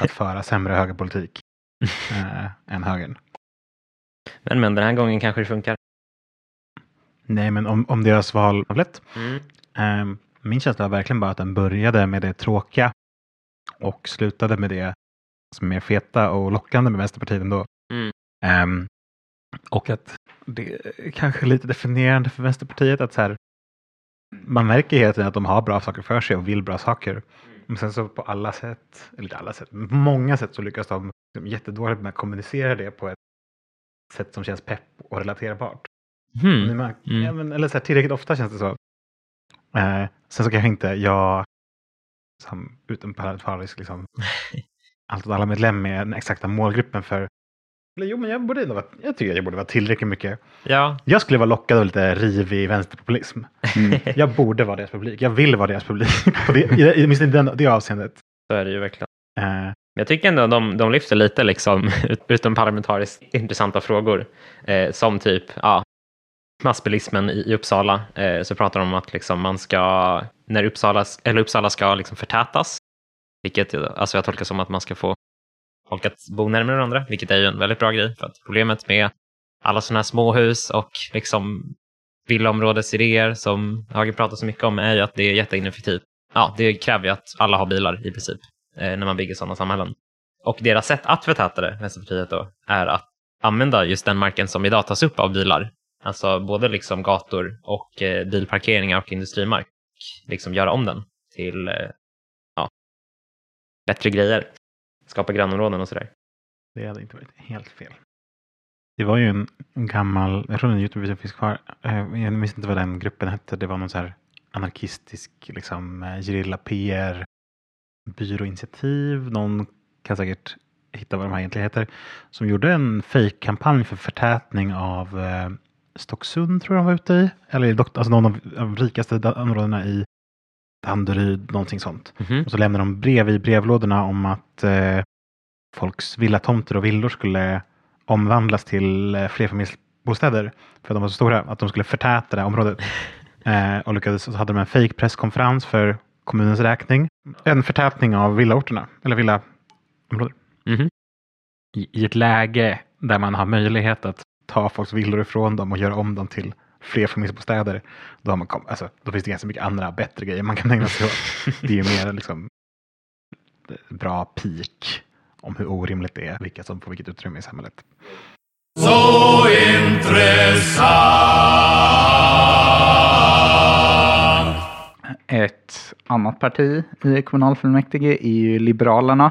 Att föra sämre högerpolitik eh, än högern. men, men den här gången kanske det funkar. Nej, men om, om deras val var lätt. Mm. Ehm, min känsla var verkligen bara att den började med det tråkiga och slutade med det som är mer feta och lockande med Vänsterpartiet ändå. Mm. Ehm, och att det är kanske lite definierande för Vänsterpartiet att så här, man märker hela tiden att de har bra saker för sig och vill bra saker. Men sen så på alla sätt, eller inte alla sätt, men på många sätt så lyckas de liksom jättedåligt med att kommunicera det på ett sätt som känns pepp och relaterbart. Hmm. märker- Mm. Ja, men, eller så här, tillräckligt ofta känns det så. Eh, sen så kanske inte jag som utomparlamentarisk liksom, allt åt alla medlem är den exakta målgruppen för jo, men jag, borde, vara- jag tycker jag borde vara tillräckligt mycket. Ja, Jag skulle vara lockad av lite rivig vänsterpopulism. Jag borde vara deras publik. Jag vill vara deras publik. Åtminstone i den- det avseendet. så är det ju verkligen. Men Jag tycker ändå de, de lyfter lite liksom, ut- utom parlamentariskt intressanta frågor. Eh, som typ ja, massbilismen i, i Uppsala. Eh, så pratar de om att liksom, man ska, när Uppsala, eller Uppsala ska liksom förtätas, vilket alltså jag tolkar som att man ska få folk att bo närmare varandra, vilket är ju en väldigt bra grej. För att problemet med alla sådana här småhus och liksom villaområdesidéer som Hagen pratar så mycket om är ju att det är jätteineffektivt. Ja, det kräver ju att alla har bilar i princip eh, när man bygger sådana samhällen. Och deras sätt att förtäta det, Vänsterpartiet då, är att använda just den marken som idag tas upp av bilar. Alltså både liksom gator och eh, bilparkeringar och industrimark. Liksom göra om den till eh, ja, bättre grejer. Skapa grannområden och sådär. det hade inte varit helt fel. Det var ju en gammal, jag tror den Youtube som finns kvar. Eh, jag minns inte vad den gruppen hette. Det var någon så här anarkistisk liksom eh, gerilla PR byråinitiativ. Någon kan säkert hitta vad de här egentligen heter. Som gjorde en fejkkampanj för förtätning av eh, Stocksund tror jag de var ute i. Eller alltså någon av de rikaste områdena i Danderyd, någonting sånt. Mhm. Och så lämnade de brev i brevlådorna om att eh, folks villatomter och villor skulle omvandlas till eh, flerfamiljsbostäder. För att de var så stora, att de skulle förtäta det här området. Eh, och lyckades, så hade de en fake presskonferens för kommunens räkning. En förtätning av villaorterna, eller villaområden. Mhm. I, I ett läge där man har möjlighet att ta folks villor ifrån dem och göra om dem till flerfamiljsbostäder. Då, har man kom, alltså, då finns det ganska mycket andra bättre grejer man kan ägna sig åt. Det är ju mer liksom bra peak om hur orimligt det är, vilka som får vilket utrymme i samhället. Så intressant! Ett annat parti i kommunalfullmäktige är ju Liberalerna.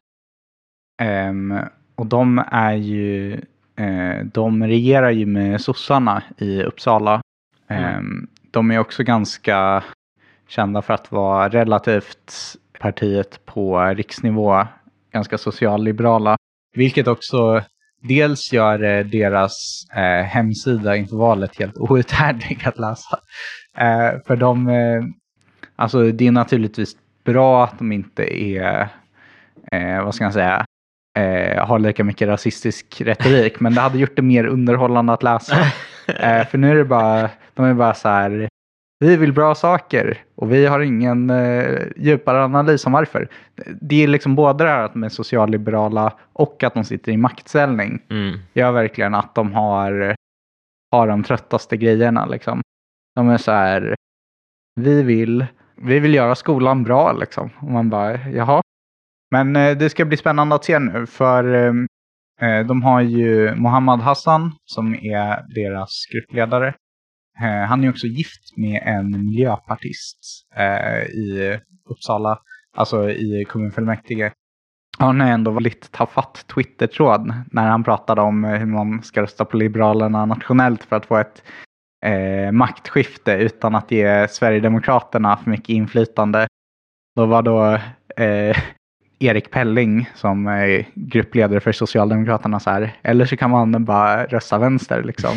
Ehm, och de är ju, eh, de regerar ju med sossarna i Uppsala. Ehm, de är också ganska kända för att vara relativt partiet på riksnivå ganska socialliberala. Vilket också dels gör eh, deras eh, hemsida inför valet helt outhärdlig att läsa. Eh, för de, eh, alltså det är naturligtvis bra att de inte är, vad ska jag säga, har lika mycket rasistisk retorik. men det hade gjort det mer underhållande att läsa. Eh, för nu är det bara, de är bara så här, vi vill bra saker och vi har ingen eh, djupare analys om varför. Det är liksom både det här att de är socialliberala och att de sitter i maktställning Mm. gör verkligen att de har, har de tröttaste grejerna. Liksom. De är så här, vi vill, vi vill göra skolan bra liksom. Och man bara, jaha. Men eh, det ska bli spännande att se nu för eh, eh, de har ju Mohammad Hassan som är deras gruppledare. Eh, han är också gift med en miljöpartist eh, i Uppsala, alltså i kommunfullmäktige. Han har ändå väldigt tafatt Twitter-tråd när han pratade om hur man ska rösta på Liberalerna nationellt för att få ett eh, maktskifte utan att ge Sverigedemokraterna för mycket inflytande. Då var då eh, Erik Pelling som är gruppledare för Socialdemokraterna så här. Eller så kan man bara rösta vänster liksom.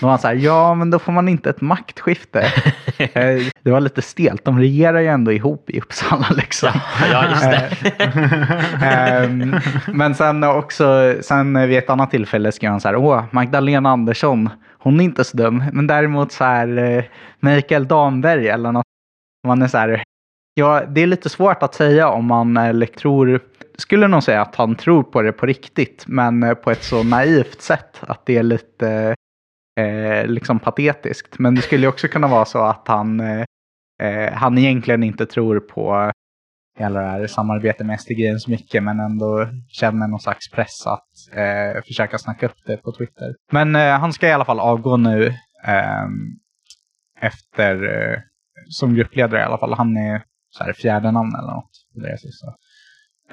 Då var han så här, ja men då får man inte ett maktskifte. Eh, det var lite stelt, de regerar ju ändå ihop i Uppsala liksom. Ja, just det. Ehm, men sen också, sen vid ett annat tillfälle skrev han så här, åh, Magdalena Andersson, hon är inte så dum. Men däremot så här, eh, Mikael Damberg eller något. Man är så här, ja, det är lite svårt att säga om man eh, eller tror, skulle nog säga att han tror på det på riktigt, men eh, på ett så naivt sätt att det är lite eh, liksom patetiskt. Men det skulle ju också kunna vara så att han, eh, eh han egentligen inte tror på hela det här samarbetet med SD-grejen så mycket men ändå känner någon slags press att eh, försöka snacka upp det på Twitter. Men eh, han ska i alla fall avgå nu ehm, efter, eh, som gruppledare i alla fall. Han är så här fjärde namn eller något. på deras lista.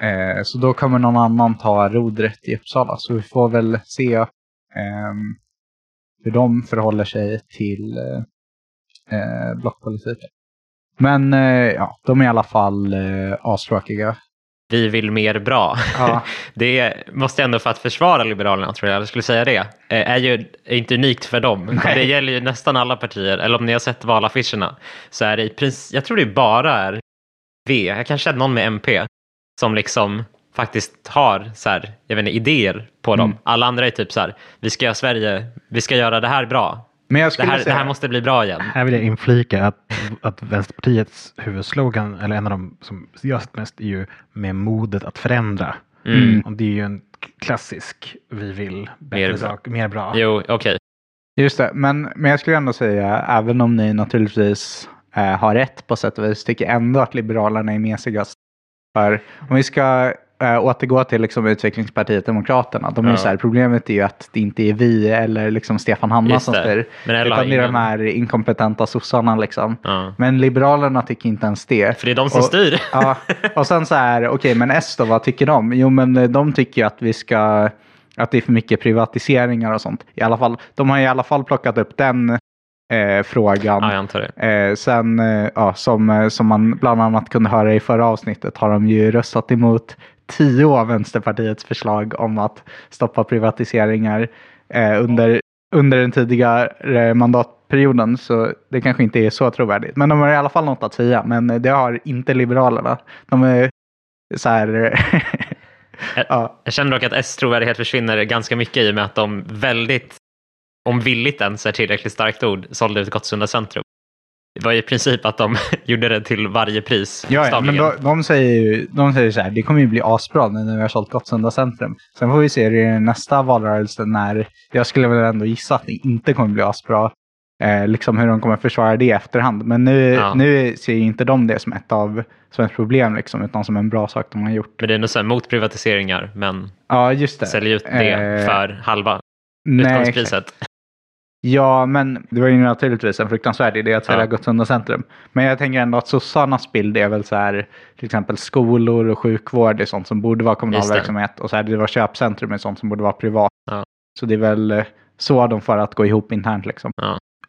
Eh, så då kommer någon annan ta rodret i Uppsala. Så vi får väl se ehm, hur de förhåller sig till eh, eh, blockpolitiken. Men eh, ja, de är i alla fall eh, astråkiga. vi vill mer bra. Ja. Det måste ändå för att försvara Liberalerna, tror jag, jag skulle säga det, eh, är ju är inte unikt för dem. Det gäller ju nästan alla partier, eller om ni har sett valaffischerna, så är det i princip, jag tror det bara är V, jag kanske är någon med MP, som liksom faktiskt har så här, jag vet inte, idéer på dem. Mm. Alla andra är typ så här, vi ska göra Sverige, vi ska göra det här bra. Men jag Det skulle här, det säga... här måste bli bra igen. Här vill jag inflika att, att Vänsterpartiets huvudslogan, eller en av de som jag sett mest, är ju med modet att förändra. Mm. Och det är ju en klassisk, vi vill bättre Mer bra. sak, mer bra. Jo, okej. Just det, men, men jag skulle ändå säga, även om ni naturligtvis har rätt på sätt och vis, tycker ändå att Liberalerna är mesigast. För om vi ska eh, återgå till liksom, utvecklingspartiet Demokraterna, de är Ja. så här, problemet är ju att det inte är vi eller liksom Stefan Hanna som styr. Utan det är de här inkompetenta sossarna liksom. Ja. Men Liberalerna tycker inte ens det. För det är de som Och- styr. Ja, och sen så här, okej, men S då, vad tycker de? Jo, men eh, de tycker ju att vi ska, att det är för mycket privatiseringar och sånt. I alla fall, de har i alla fall plockat upp den eh, frågan. Ja, jag antar det. Eh, sen, eh, ja, som, eh, som man bland annat kunde höra i förra avsnittet, har de ju röstat emot tio av Vänsterpartiets förslag om att stoppa privatiseringar eh, under, under den tidigare mandatperioden. Så det kanske inte är så trovärdigt. Men de har i alla fall något att säga. Men det har inte Liberalerna. De är så här... ja, Jag känner dock att S trovärdighet försvinner ganska mycket i och med att de väldigt, om villigt ens är tillräckligt starkt ord, sålde ut Gottsunda centrum. Det var i princip att de gjorde det till varje pris. Ja, ja, men de, de, säger ju, de säger så här, det kommer ju bli asbra nu när vi har sålt Gottsunda centrum. Sen får vi se det i nästa valrörelse när, jag skulle väl ändå gissa att det inte kommer bli asbra. Eh, liksom hur de kommer försvara det i efterhand. Men nu, Ja. nu ser ju inte de det som ett, av, som ett problem, liksom, utan som en bra sak de har gjort. Men det är ändå så här mot privatiseringar, men Ja, just det. säljer ut det Eh, för halva nej, utgångspriset. Ja, men det var ju naturligtvis en fruktansvärd idé att sälja Ja. Gottsunda centrum. Men jag tänker ändå att sossarnas bild är väl så här, till exempel skolor och sjukvård är sånt som borde vara kommunal verksamhet. Och så här, det var köpcentrum är sånt som borde vara privat. Ja. Så det är väl eh, så de får att gå ihop internt liksom.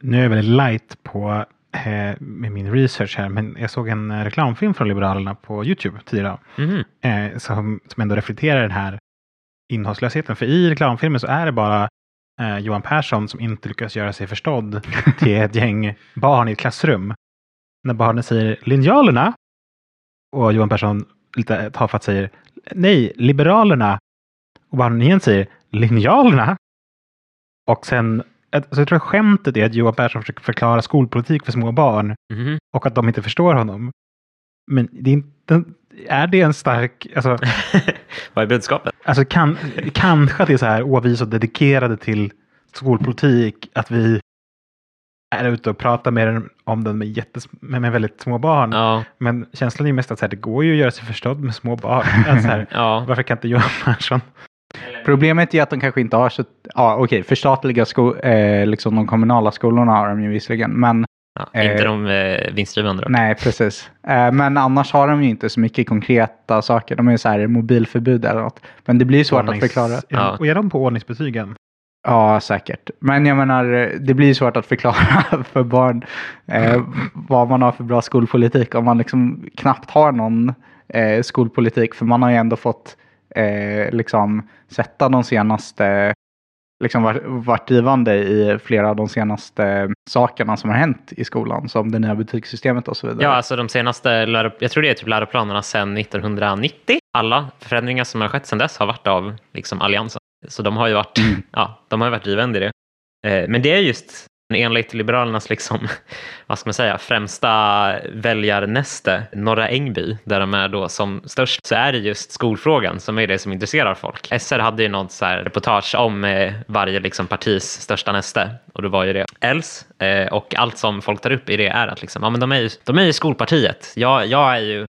Nu är jag väldigt light på eh, med min research här, men jag såg en eh, reklamfilm från Liberalerna på YouTube tidigare. Mhm. eh, som, som ändå reflekterar den här innehållslösheten. För i reklamfilmen så är det bara eh, Johan Persson som inte lyckas göra sig förstådd till ett gäng barn i ett klassrum. När barnen säger linjalerna och Johan Persson lite tafatt säger nej, liberalerna. Och barnen igen säger linjalerna. Och sen, alltså jag tror att skämtet är att Johan Persson försöker förklara skolpolitik för små barn Mhm. och att de inte förstår honom. Men det är, inte, är det en stark, alltså, Vad är budskapet? alltså kan, kanske att det är så här, åh vi är så dedikerade till skolpolitik att vi är ute och pratar med den, om den med, jättes, med, med väldigt små barn. Ja, Men känslan är ju mest att så här, det går ju att göra sig förstådd med små barn. Alltså, så här, ja. varför kan inte Johan Persson? Problemet är att de kanske inte har så, ja okej, förstatliga sko, eh, liksom de kommunala skolorna har de ju visserligen. Men ja. Inte Eh, de eh, vinstdrivande då? nej, precis. Eh, men annars har de ju inte så mycket konkreta saker. De är ju så här mobilförbud eller något. Men det blir svårt att Ordnings- förklara. Ja. Och är de på ordningsbetygen? Ja, säkert. Men jag menar, det blir svårt att förklara för barn eh, vad man har för bra skolpolitik om man liksom knappt har någon eh, skolpolitik. För man har ju ändå fått eh, liksom sätta de senaste, liksom varit, varit drivande i flera av de senaste sakerna som har hänt i skolan. Som det nya betygssystemet och så vidare. Ja, alltså de senaste, jag tror det är typ läroplanerna sedan 1990. Alla förändringar som har skett sedan dess har varit av liksom, Alliansen. Så de har ju varit, ja, de har ju varit drivande i det. Eh, men det är just enligt Liberalernas liksom, vad ska man säga, främsta väljarnäste, Norra Ängby, där de är då som störst, så är det just skolfrågan som är det som intresserar folk. SR hade ju något så här reportage om eh, varje liksom partis största näste och det var ju det Els eh, och allt som folk tar upp i det är att liksom, ja, men de, är ju, de är ju skolpartiet. Jag, jag är ju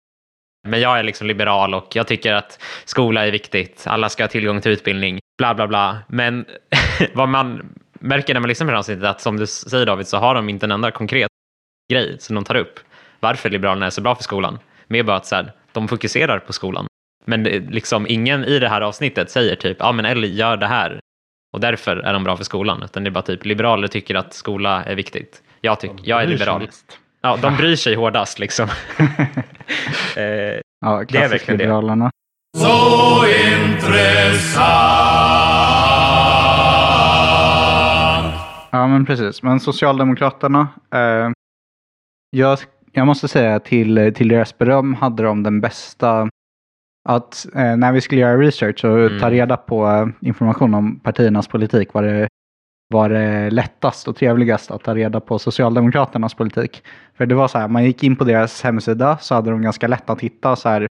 men jag är liksom liberal och jag tycker att skola är viktigt. Alla ska ha tillgång till utbildning, bla bla bla. Men vad man märker när man lyssnar på det här avsnittet att som du säger David så har de inte en enda konkret grej som de tar upp. Varför Liberalerna är så bra för skolan. Mer bara att så här, de fokuserar på skolan. Men det, liksom ingen i det här avsnittet säger typ, ja men Ellie gör det här och därför är de bra för skolan. Utan det är bara typ, liberaler tycker att skola är viktigt. Jag, tycker, jag är liberal. Ja, de bryr sig hårdast liksom. eh, Ja, Det är verkligen det. Liberalerna. Så intressant. Ja, men precis. Men Socialdemokraterna. Eh, jag, jag måste säga till, till deras beröm hade de den bästa att eh, när vi skulle göra research och Mm. ta reda på eh, information om partiernas politik var det, var det lättast och trevligast att ta reda på Socialdemokraternas politik. För det var så här, man gick in på deras hemsida så hade de ganska lätt att hitta så här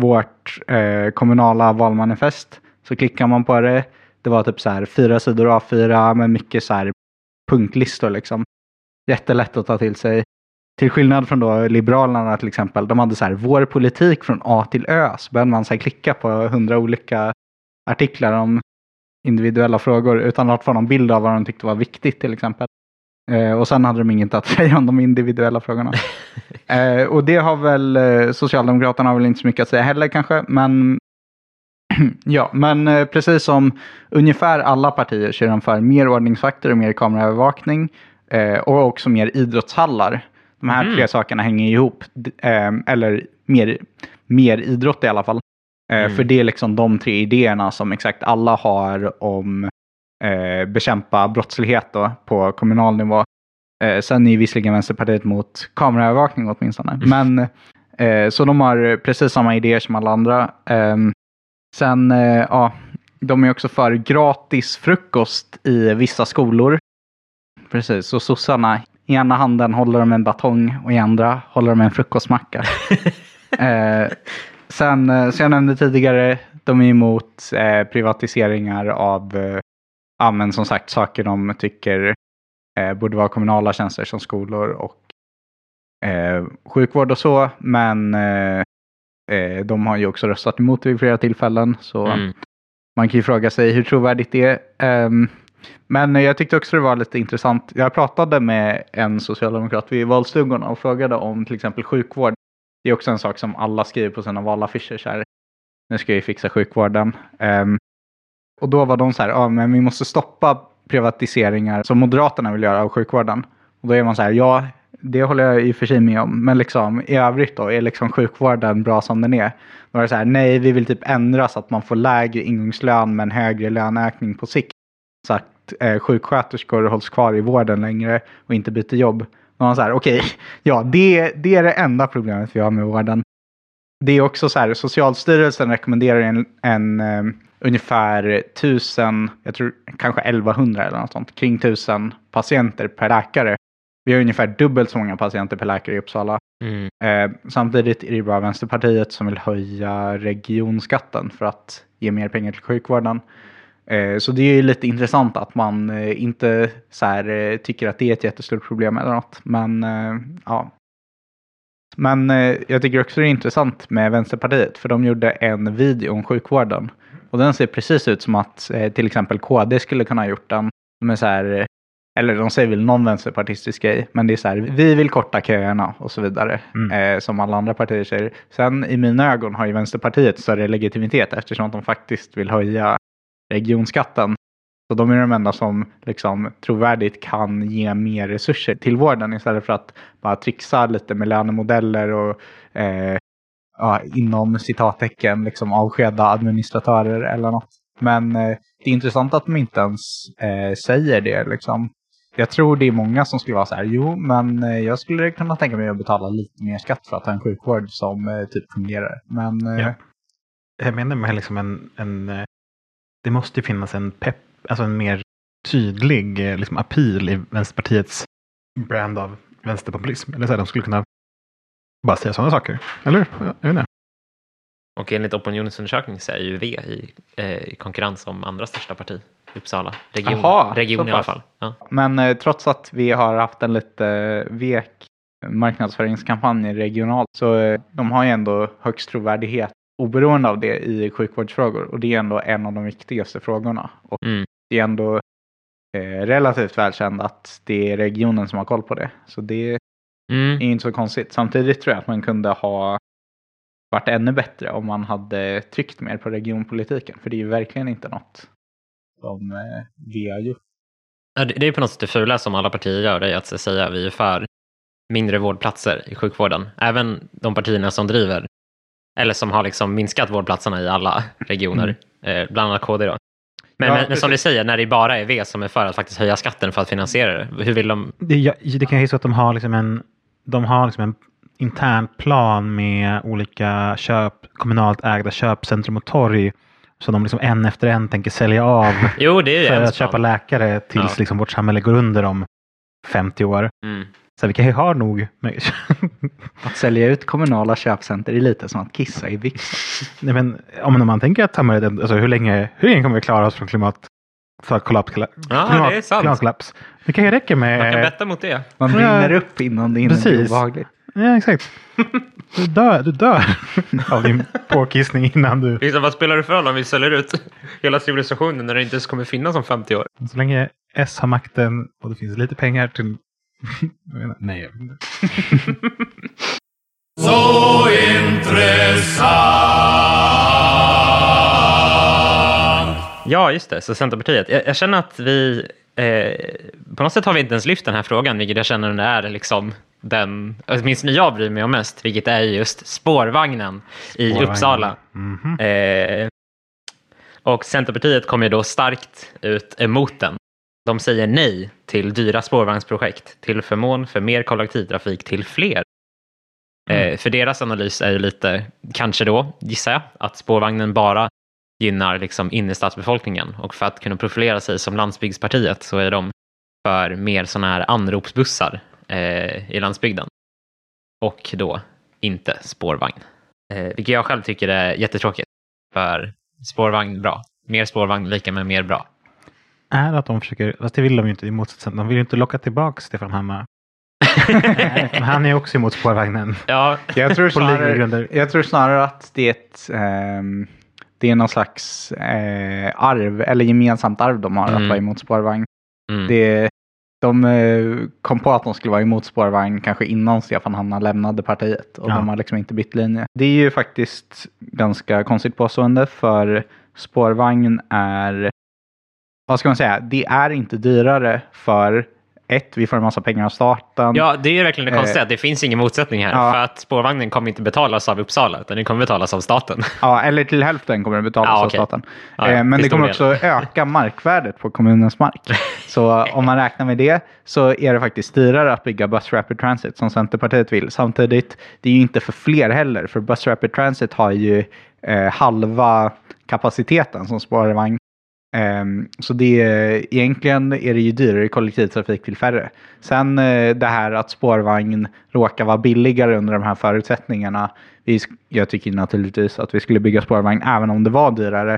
vårt eh, kommunala valmanifest. Så klickar man på det. Det var typ så här fyra sidor A4 med mycket så här punktlistor liksom. Jättelätt att ta till sig. Till skillnad från då Liberalerna till exempel. De hade så här vår politik från A till Ö. Så började man så här klicka på hundra olika artiklar om individuella frågor utan att få någon bild av vad de tyckte var viktigt till exempel. Eh, och sen hade de inget att säga om de individuella frågorna. eh, och det har väl eh, Socialdemokraterna har väl inte så mycket att säga heller kanske. Men ja, men eh, precis som ungefär alla partier så är de för mer ordningsvakter och mer kameraövervakning. Eh, och också mer idrottshallar. De här Mm. tre sakerna hänger ihop. Eh, eller mer, mer idrott i alla fall. Mm. För det är liksom de tre idéerna som exakt alla har om eh, bekämpa brottslighet då, på kommunal nivå. Eh, sen är ju visserligen Vänsterpartiet mot kameraövervakning åtminstone. Men, eh, så de har precis samma idéer som alla andra. Sen, eh, ja, de är också för gratis frukost i vissa skolor. Precis, så sossarna, i ena handen håller de en batong och i andra håller de en frukostmacka. eh, sen, eh, som jag nämnde tidigare, de är emot eh, privatiseringar av, eh, ja men som sagt, saker de tycker eh, borde vara kommunala tjänster som skolor och eh, sjukvård och så. Men eh, de har ju också röstat emot vid flera tillfällen. Så Mm. man kan ju fråga sig hur trovärdigt det är. Ehm, men jag tyckte också det var lite intressant. Jag pratade med en socialdemokrat vid valstugorna och frågade om till exempel sjukvård. Det är också en sak som alla skriver på sina valaffischer. Så här, nu ska vi fixa sjukvården. Ehm, och då var de så här, ja men vi måste stoppa privatiseringar som Moderaterna vill göra av sjukvården. Och då är man så här, ja det håller jag i och för sig med om. Men liksom i övrigt då, är liksom sjukvården bra som den är? Då är det så här, nej vi vill typ ändra så att man får lägre ingångslön men högre löneökning på sikt. Så att eh, sjuksköterskor hålls kvar i vården längre och inte byter jobb. Och man så här, okej, ja det, det är det enda problemet vi har med vården. Det är också så här, Socialstyrelsen rekommenderar en, en eh, ungefär 1000, jag tror kanske 1100 eller något sånt, kring 1000 patienter per läkare. Vi har ungefär dubbelt så många patienter per läkare i Uppsala. Mm. Eh, samtidigt är det bara Vänsterpartiet som vill höja regionskatten för att ge mer pengar till sjukvården. Eh, så det är ju lite intressant att man eh, inte så här, tycker att det är ett jättestort problem eller något. Men ja. Men jag tycker också det är intressant med Vänsterpartiet för de gjorde en video om sjukvården. Och den ser precis ut som att till exempel KD skulle kunna ha gjort den. De är så här, eller de säger väl någon vänsterpartistisk grej, men det är så här, vi vill korta köerna och så vidare. Mm. Eh, som alla andra partier säger. Sen i mina ögon har ju Vänsterpartiet större legitimitet eftersom att de faktiskt vill höja regionskatten. Så de är de enda som liksom trovärdigt kan ge mer resurser till vården istället för att bara trixa lite med lönemodeller och eh, ja, inom citattecken liksom avskeda administratörer eller något. Men eh, det är intressant att de inte ens eh, säger det. Liksom. Jag tror det är många som skulle vara så här, jo, men eh, jag skulle kunna tänka mig att betala lite mer skatt för att ha en sjukvård som eh, typ fungerar. Men eh, Ja. Jag menar med liksom en, en... Det måste ju finnas en pepp, alltså en mer tydlig liksom appeal i Vänsterpartiets brand av vänsterpopulism. Eller så här, de skulle kunna bara säga sådana saker. Eller? Jag vet inte. Och enligt opinionsundersökning så är ju V i, eh, i konkurrens om andra största parti Uppsala. Region, Jaha, region i alla fall. Ja. Men eh, trots att vi har haft en lite eh, vek marknadsföringskampanj regionalt så eh, de har ju ändå högst trovärdighet oberoende av det i sjukvårdsfrågor och det är ändå en av de viktigaste frågorna. Och Mm. det är ändå eh, relativt välkänt att det är regionen som har koll på det. Så det Mm. är inte så konstigt. Samtidigt tror jag att man kunde ha varit ännu bättre om man hade tryckt mer på regionpolitiken. För det är ju verkligen inte något som eh, gjort. Ja, det är på något sätt det fula som alla partier gör, det är att säga att vi är för mindre vårdplatser i sjukvården. Även de partierna som driver Eller som har liksom minskat vårdplatserna i alla regioner, eh, bland annat KD. Då. Men, Ja, men, men som du säger, när det bara är V som är för att faktiskt höja skatten för att finansiera det. Hur vill de? Det, ja, det kan ju så att de har liksom en, de har liksom en intern plan med olika köp, kommunalt ägda köpcentrum och torg. Så de liksom en efter en tänker sälja av Jo, det är för att köpa läkare tills Ja. liksom vårt samhälle går under om 50 år. Mm. Så vi kan ju ha nog med Att sälja ut kommunala köpcenter är lite som att kissa i byxor. Nej, men om man tänker att samhället, alltså hur länge, hur länge kommer vi klara oss från klimat, för kollaps, Ja, klimat, det är sant. klimatkollaps? Det kan ju räcka Man kan med... betta mot det. Man Ja. brinner upp innan det Precis. obehagligt. Ja, exakt. Du dör, du dör av din påkissning innan du... Liksom, vad spelar det för roll om vi säljer ut hela civilisationen när det inte ens kommer finnas om 50 år? Så länge S har makten och det finns lite pengar till... Nej, jag vet inte. Så intressant! Ja, just det. Så Centerpartiet. Jag, jag känner att vi... Eh, på något sätt har vi inte ens lyft den här frågan, vilket jag känner är liksom den, åtminstone jag bryr mig om mest, vilket är just spårvagnen i Spårvagnen. Uppsala. Mhm. Eh, och Centerpartiet kommer ju då starkt ut emot den. De säger nej till dyra spårvagnsprojekt till förmån för mer kollektivtrafik till fler. Eh, för deras analys är ju lite, kanske då, gissar jag, att spårvagnen bara gynnar liksom innerstadsbefolkningen och för att kunna profilera sig som landsbygdspartiet så är de för mer sådana här anropsbussar eh, i landsbygden. Och då inte spårvagn. Eh, vilket jag själv tycker är jättetråkigt. För spårvagn, bra. Mer spårvagn lika med mer bra. Är att de försöker, fast det vill de ju inte i motsatsen. De vill ju inte locka tillbaka Stefan Hammar. Men han är också emot spårvagnen. Ja, Jag tror snarare, jag tror snarare att det är, ett, ehm, det är någon slags eh, arv, eller gemensamt arv de har Mm. att vara emot spårvagn. mm. Det, de eh, kom på att de skulle vara emot spårvagn kanske innan Stefan Hanna lämnade partiet och Ja. de har liksom inte bytt linje. Det är ju faktiskt ganska konstigt påstående för spårvagn är, vad ska man säga, det är inte dyrare för ett, vi får en massa pengar av staten. ja, det är verkligen det Eh, konstiga. Det finns ingen motsättning här. ja. För att spårvagnen kommer inte betalas av Uppsala, utan den kommer betalas av staten. Ja, eller till hälften kommer det betalas Ja, av staten. Ja, Eh, Men det kommer stor också öka markvärdet på kommunens mark. Så om man räknar med det så är det faktiskt dyrare att bygga Bus Rapid Transit som Centerpartiet vill. Samtidigt, det är ju inte för fler heller, för Bus Rapid Transit har ju eh, halva kapaciteten som spårvagn. Ehm, så det är, egentligen är det ju dyrare kollektivtrafik till färre. Sen eh, det här att spårvagn råkar vara billigare under de här förutsättningarna. Vi, jag tycker naturligtvis att vi skulle bygga spårvagn även om det var dyrare.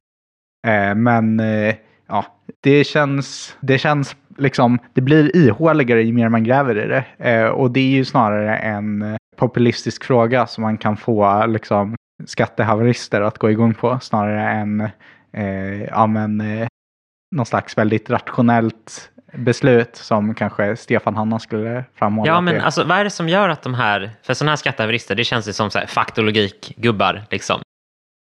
Ehm, men eh, ja, det känns, det känns liksom, det blir ihåligare ju mer man gräver i det. Ehm, och det är ju snarare en populistisk fråga som man kan få liksom, skattehaverister att gå igång på snarare än eh, ja, men, eh, någon slags väldigt rationellt beslut som kanske Stefan Hanna skulle framhålla. Ja, men det- alltså, vad är det som gör att de här, för sådana här skattehaverister, det känns ju som så här, faktologik-gubbar. Liksom.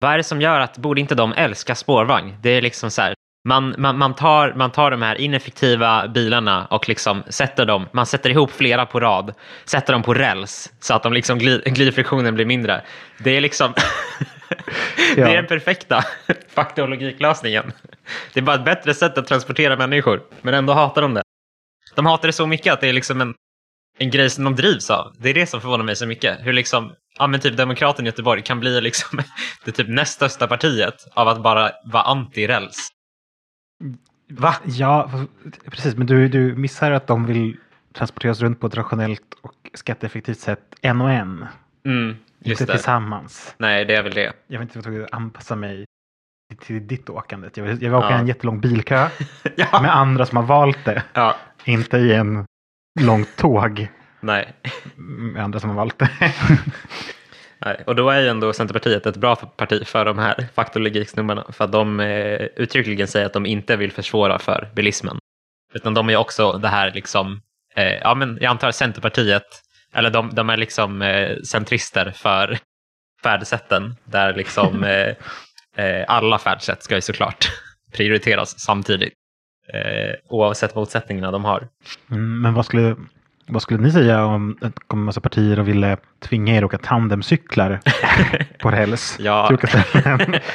Vad är det som gör att, borde inte de älska spårvagn? Det är liksom så här, man, man, man, tar, man tar de här ineffektiva bilarna och liksom sätter dem, man sätter ihop flera på rad, sätter dem på räls så att de liksom gli, glidfriktionen blir mindre. Det är liksom, det är Ja. den perfekta faktologiklösningen. Det är bara ett bättre sätt att transportera människor, men ändå hatar de det. De hatar det så mycket att det är liksom en, en grej som de drivs av. Det är det som förvånar mig så mycket. Hur liksom, ja men typ Demokraten i Göteborg kan bli liksom det typ näst största partiet av att bara vara anti-räls. Va? Ja, precis. Men du, du missar att de vill transporteras runt på ett rationellt och skatteeffektivt sätt en och en. Mm, inte tillsammans. Nej, det är väl det. Jag vet inte vad jag anpassa mig till ditt åkande. Jag vill, jag vill åka Ja. en jättelång bilkö ja. med andra som har valt det. ja. Inte i en långt tåg Nej. med andra som har valt det. Nej. Och då är ju ändå Centerpartiet ett bra parti för de här faktologiksnubbarna. För att de eh, uttryckligen säger att de inte vill försvåra för bilismen. Utan de är också det här liksom, eh, ja men jag antar Centerpartiet, eller de, de är liksom eh, centrister för färdsätten. Där liksom eh, eh, alla färdsätt ska ju såklart prioriteras samtidigt. Eh, oavsett motsättningarna de har. Mm, men vad skulle, Vad skulle ni säga om det kom en massa partier och ville tvinga er att åka tandemcyklar på räls? Ja.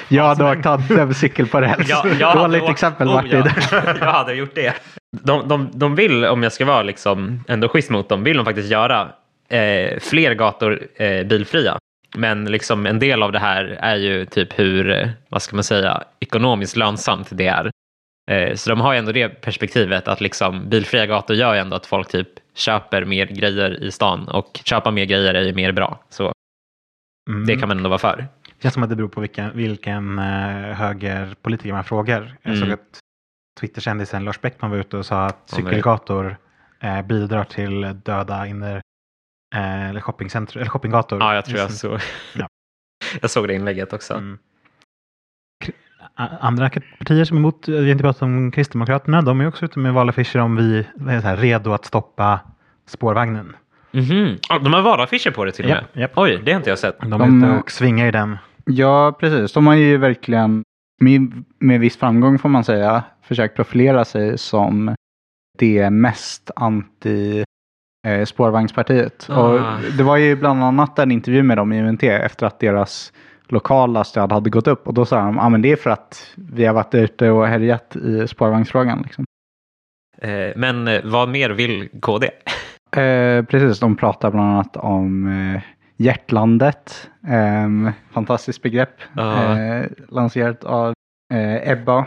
Jag hade åkt tandemcykel på räls. Ja, jag Dåligt hade åkt- exempel oh, Martin. ja. jag hade gjort det. De, de, de vill, om jag ska vara liksom ändå schysst mot dem, vill de faktiskt göra eh, fler gator eh, bilfria. Men liksom en del av det här är ju typ hur, eh, vad ska man säga, ekonomiskt lönsamt det är. Eh, så de har ju ändå det perspektivet att liksom bilfria gator gör ju ändå att folk typ köper mer grejer i stan och köpa mer grejer är ju mer bra. Så Mm. det kan man ändå vara för. Det känns som att det beror på vilken, vilken eh, högerpolitiker man frågar. Jag Mm. såg att Twitterkändisen Lars Bäckman var ute och sa att cykelgator bidrar till döda inner eh, eller, shoppingcentrum, eller shoppinggator. Ja, jag tror jag såg, Ja. jag såg det inlägget också. Mm. Andra partier som är emot, vi har inte pratat om Kristdemokraterna, de är också ute med valaffischer om vi är här, redo att stoppa spårvagnen. Mhm. Ja, de har valaffischer på det till och med. Japp, japp. Oj, det har inte jag sett. De är De- ute och svingar i den. Ja, precis. De har ju verkligen med, med viss framgång får man säga försökt profilera sig som det mest anti eh, spårvagnspartiet. Ah. Och det var ju bland annat en intervju med dem i UNT efter att deras lokala stöd hade gått upp och då sa de att ah, men det är för att vi har varit ute och härjat i spårvagnsfrågan. Liksom. Eh, Men eh, vad mer vill KD? Eh, precis, de pratar bland annat om eh, hjärtlandet. Eh, fantastiskt begrepp. Ja. Eh, lanserat av eh, Ebba.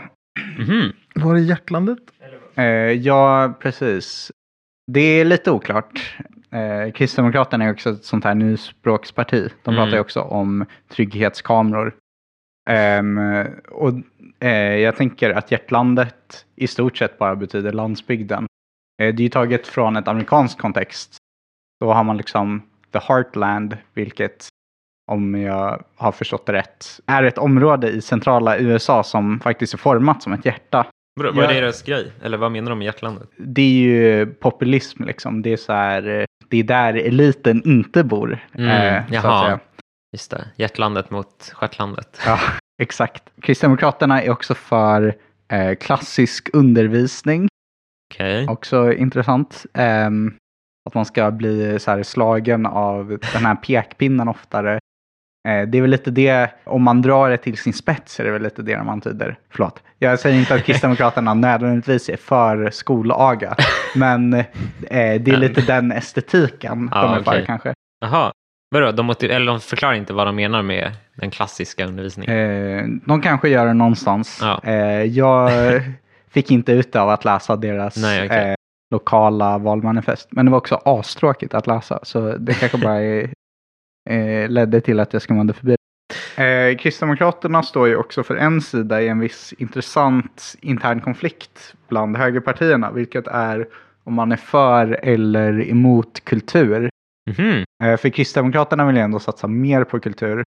Mhm. Var är hjärtlandet? Eh, ja, precis. Det är lite oklart. Eh, Kristdemokraterna är också ett sånt här nyspråksparti. De Mm. pratar ju också om trygghetskameror. Ehm, och eh, jag tänker att hjärtlandet i stort sett bara betyder landsbygden. Eh, det är ju taget från ett amerikanskt kontext. Då har man liksom the heartland, vilket om jag har förstått det rätt, är ett område i centrala USA som faktiskt är format som ett hjärta. Vadå, Vad är deras grej? Eller vad menar de med hjärtlandet? det är ju populism liksom. Det är så här, eh, det är där eliten inte bor. Mm, eh, jaha. Just det, hjärtlandet mot stjärtlandet. Ja, exakt. Kristdemokraterna är också för eh, klassisk undervisning. Okej. Också intressant. Ehm, att man ska bli så här slagen av den här pekpinnen oftare. Eh, det är väl lite det, om man drar det till sin spets är det väl lite det de antyder. Förlåt, jag säger inte att Kristdemokraterna nödvändigtvis är för skolaga. Men eh, det är lite den estetiken de är för okej. kanske. Jaha. Vadå, de, motiv- eller de förklarar inte vad de menar med den klassiska undervisningen? Eh, de kanske gör det någonstans. Ja. Eh, jag fick inte ut av att läsa deras Nej, okej. eh, lokala valmanifest. Men det var också astråkigt att läsa. Så det kanske bara är, eh, ledde till att jag skummade förbi. Eh, Kristdemokraterna står ju också för en sida i en viss intressant intern konflikt bland högerpartierna. Vilket är om man är för eller emot kultur. Mhm. Eh, För Kristdemokraterna vill ju ändå satsa mer på kultur.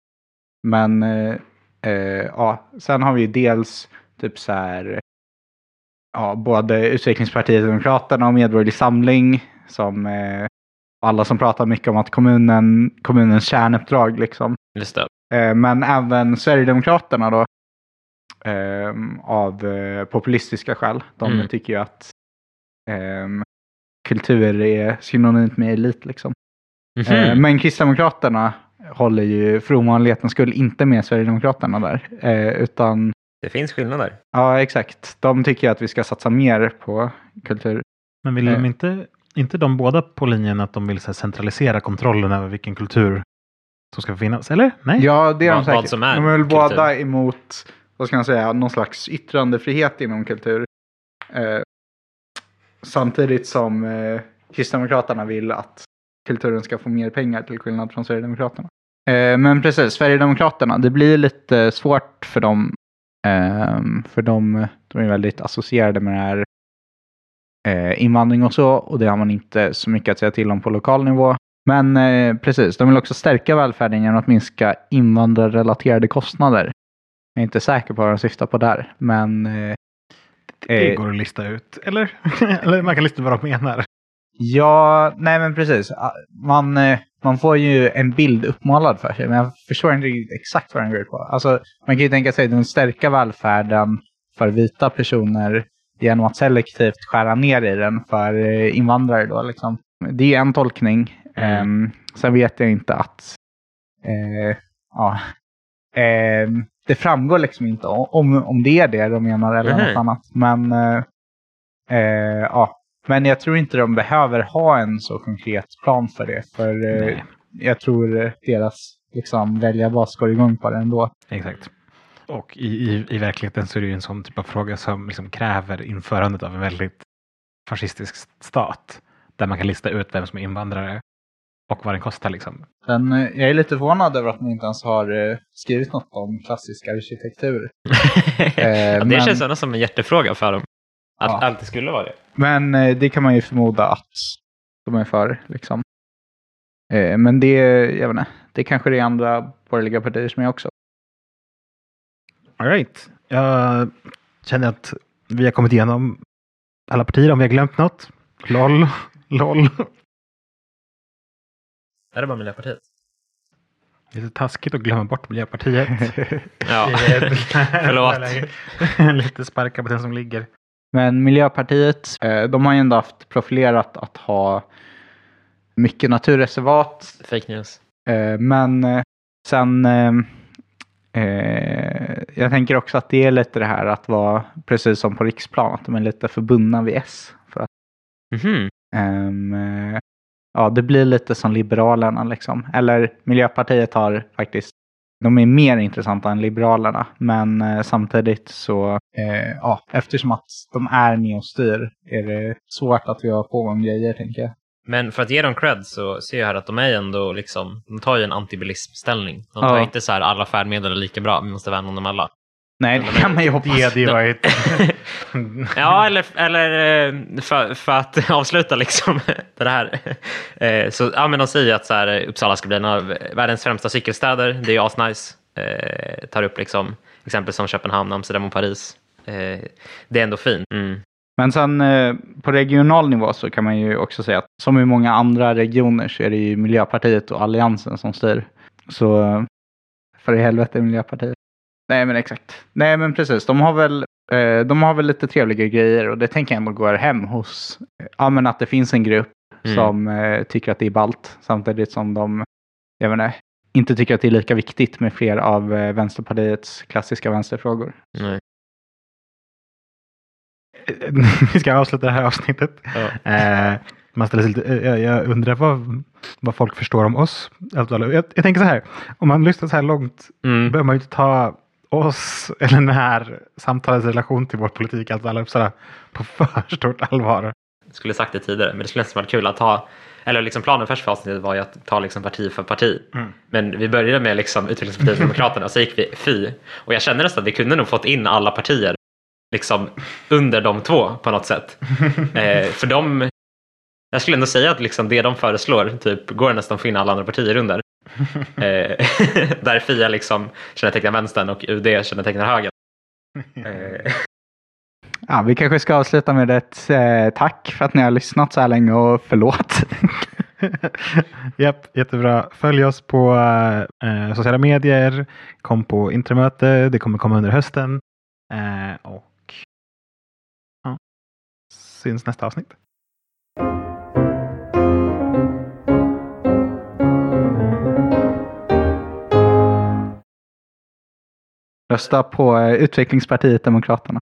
Men eh, eh, ja, sen har vi ju dels typ så här, ja, både Utvecklingspartiet Demokraterna och Medborgerlig Samling. Som eh, alla som pratar mycket om att kommunen, kommunens kärnuppdrag liksom. Just det. Eh, men även Sverigedemokraterna då. Eh, av eh, populistiska skäl. De Mm. tycker ju att eh, kultur är synonymt med elit liksom. Mhm. Eh, Men Kristdemokraterna håller ju för ovanlighetens skull inte med Sverigedemokraterna där. Utan, Det finns skillnader. ja exakt, de tycker att vi ska satsa mer på kultur. Men vill de inte, inte de båda på linjen att de vill så här, centralisera kontrollen över vilken kultur som ska finnas? Eller? Nej? Ja, det är de säkert. som är de är väl kultur. båda emot, vad ska man säga, någon slags yttrandefrihet inom kultur. Eh, samtidigt som eh, Kristdemokraterna vill att kulturen ska få mer pengar till skillnad från Sverigedemokraterna. Eh, men precis, Sverigedemokraterna, det blir lite svårt för dem. ehm, för de, de är väldigt associerade med det här eh, invandring och så. Och det har man inte så mycket att säga till om på lokal nivå. Men eh, precis, de vill också stärka välfärden genom att minska invandrarrelaterade kostnader. Jag är inte säker på vad de syftar på där, men eh, Det eh, går att lista ut. Eller? eller man kan lista vad de menar. Ja, nej men precis. Man, eh, man får ju en bild uppmålad för sig, men jag förstår inte riktigt exakt vad den går ut på. Alltså, man kan ju tänka sig att de stärka välfärden för vita personer genom att selektivt skära ner i den för eh, invandrare då liksom. Det är en tolkning. Mm. Ehm, sen vet jag inte att... eh, ja, Ehm, det framgår liksom inte om, om det är det de menar eller Mhm. något annat. Men, eh, eh, ja. Men jag tror inte de behöver ha en så konkret plan för det. För eh, jag tror eh, deras liksom, väljarbas går igång på det ändå. Exakt. Och i, i, i verkligheten så är det ju en sån typ av fråga som liksom kräver införandet av en väldigt fascistisk stat. Där man kan lista ut vem som är invandrare och vad den kostar liksom. Men eh, jag är lite förvånad över att man inte ens har eh, skrivit något om klassisk arkitektur. ja, det men- känns ändå som en hjärtefråga för dem. Att Ja. allt skulle vara det. Men eh, det kan man ju förmoda att de är för. Liksom. Eh, men det, jag vet inte, det kanske det är andra borgerliga partier som är också. All right. Jag känner att vi har kommit igenom alla partier. Om vi har glömt något. LOL. LOL. Är det bara Miljöpartiet? Lite taskigt att glömma bort Miljöpartiet. Ja, förlåt. Lite sparka på den som ligger. Men Miljöpartiet, eh, de har ju ändå haft profilerat att ha mycket naturreservat. Fake news. Eh, men eh, sen, eh, jag tänker också att det är lite det här att vara, precis som på riksplan, att de är lite förbundna vid S. För att Mhm. Ehm, eh, ja, det blir lite som Liberalerna liksom. Eller Miljöpartiet har faktiskt, de är mer intressanta än Liberalerna. Men eh, samtidigt så, eh, ja, eftersom att de är med och styr är det svårt att vi har pågående grejer tänker jag. Men för att ge dem cred så ser jag här att de är ändå liksom, de tar ju en antibilismställning. De tar Ja. inte så här alla färdmedel är lika bra, vi måste värna om dem alla. Nej, det kan man ju hoppas. Det ju varit... Ja, eller, eller eh, för, för att avsluta liksom det här. Eh, Så, ja, men de säger att så här, Uppsala ska bli en av världens främsta cykelstäder. Det är ju asnice. Eh, tar upp liksom, exempel som Köpenhamn, Amsterdam och Paris. Eh, det är ändå fint. Mm. Men sen eh, på regional nivå så kan man ju också säga att som i många andra regioner så är det ju Miljöpartiet och Alliansen som styr. Så eh, för i helvete Miljöpartiet. Nej men exakt. Nej men precis, de har väl, eh, de har väl lite trevliga grejer och det tänker jag ändå går hem hos, ja men att det finns en grupp Mm. som eh, tycker att det är ballt samtidigt som de, jag vet inte, inte tycker att det är lika viktigt med fler av Vänsterpartiets klassiska vänsterfrågor. Nej. Vi ska avsluta det här avsnittet. Ja. Eh, man ställer sig lite, eh, jag, jag undrar vad, vad folk förstår om oss. Alltså, Jag, jag tänker så här, om man lyssnar så här långt Mm. behöver man ju inte ta oss eller den här samtalets relation till vår politik, alltså alla Uppsala, på för stort allvar. Jag skulle sagt det tidigare, men det skulle nästan varit kul att ta eller liksom planen först för avsnittet var ju att ta liksom parti för parti. Mm. Men vi började med liksom Utvecklingspartiet och Demokraterna och så gick vi Fy. Och jag känner nästan att vi kunde nog fått in alla partier liksom under de två på något sätt. eh, för de, jag skulle ändå säga att liksom det de föreslår typ, går nästan att in alla andra partier under. eh, där Fia liksom kännetecknar vänstern och UD kännetecknar högern. Eh, Ja, vi kanske ska avsluta med ett eh, tack för att ni har lyssnat så här länge och förlåt. Japp, jättebra. Följ oss på eh, sociala medier. Kom på intramöte. Det kommer komma under hösten. Eh, och syns nästa avsnitt. Rösta på eh, Utvecklingspartiet Demokraterna.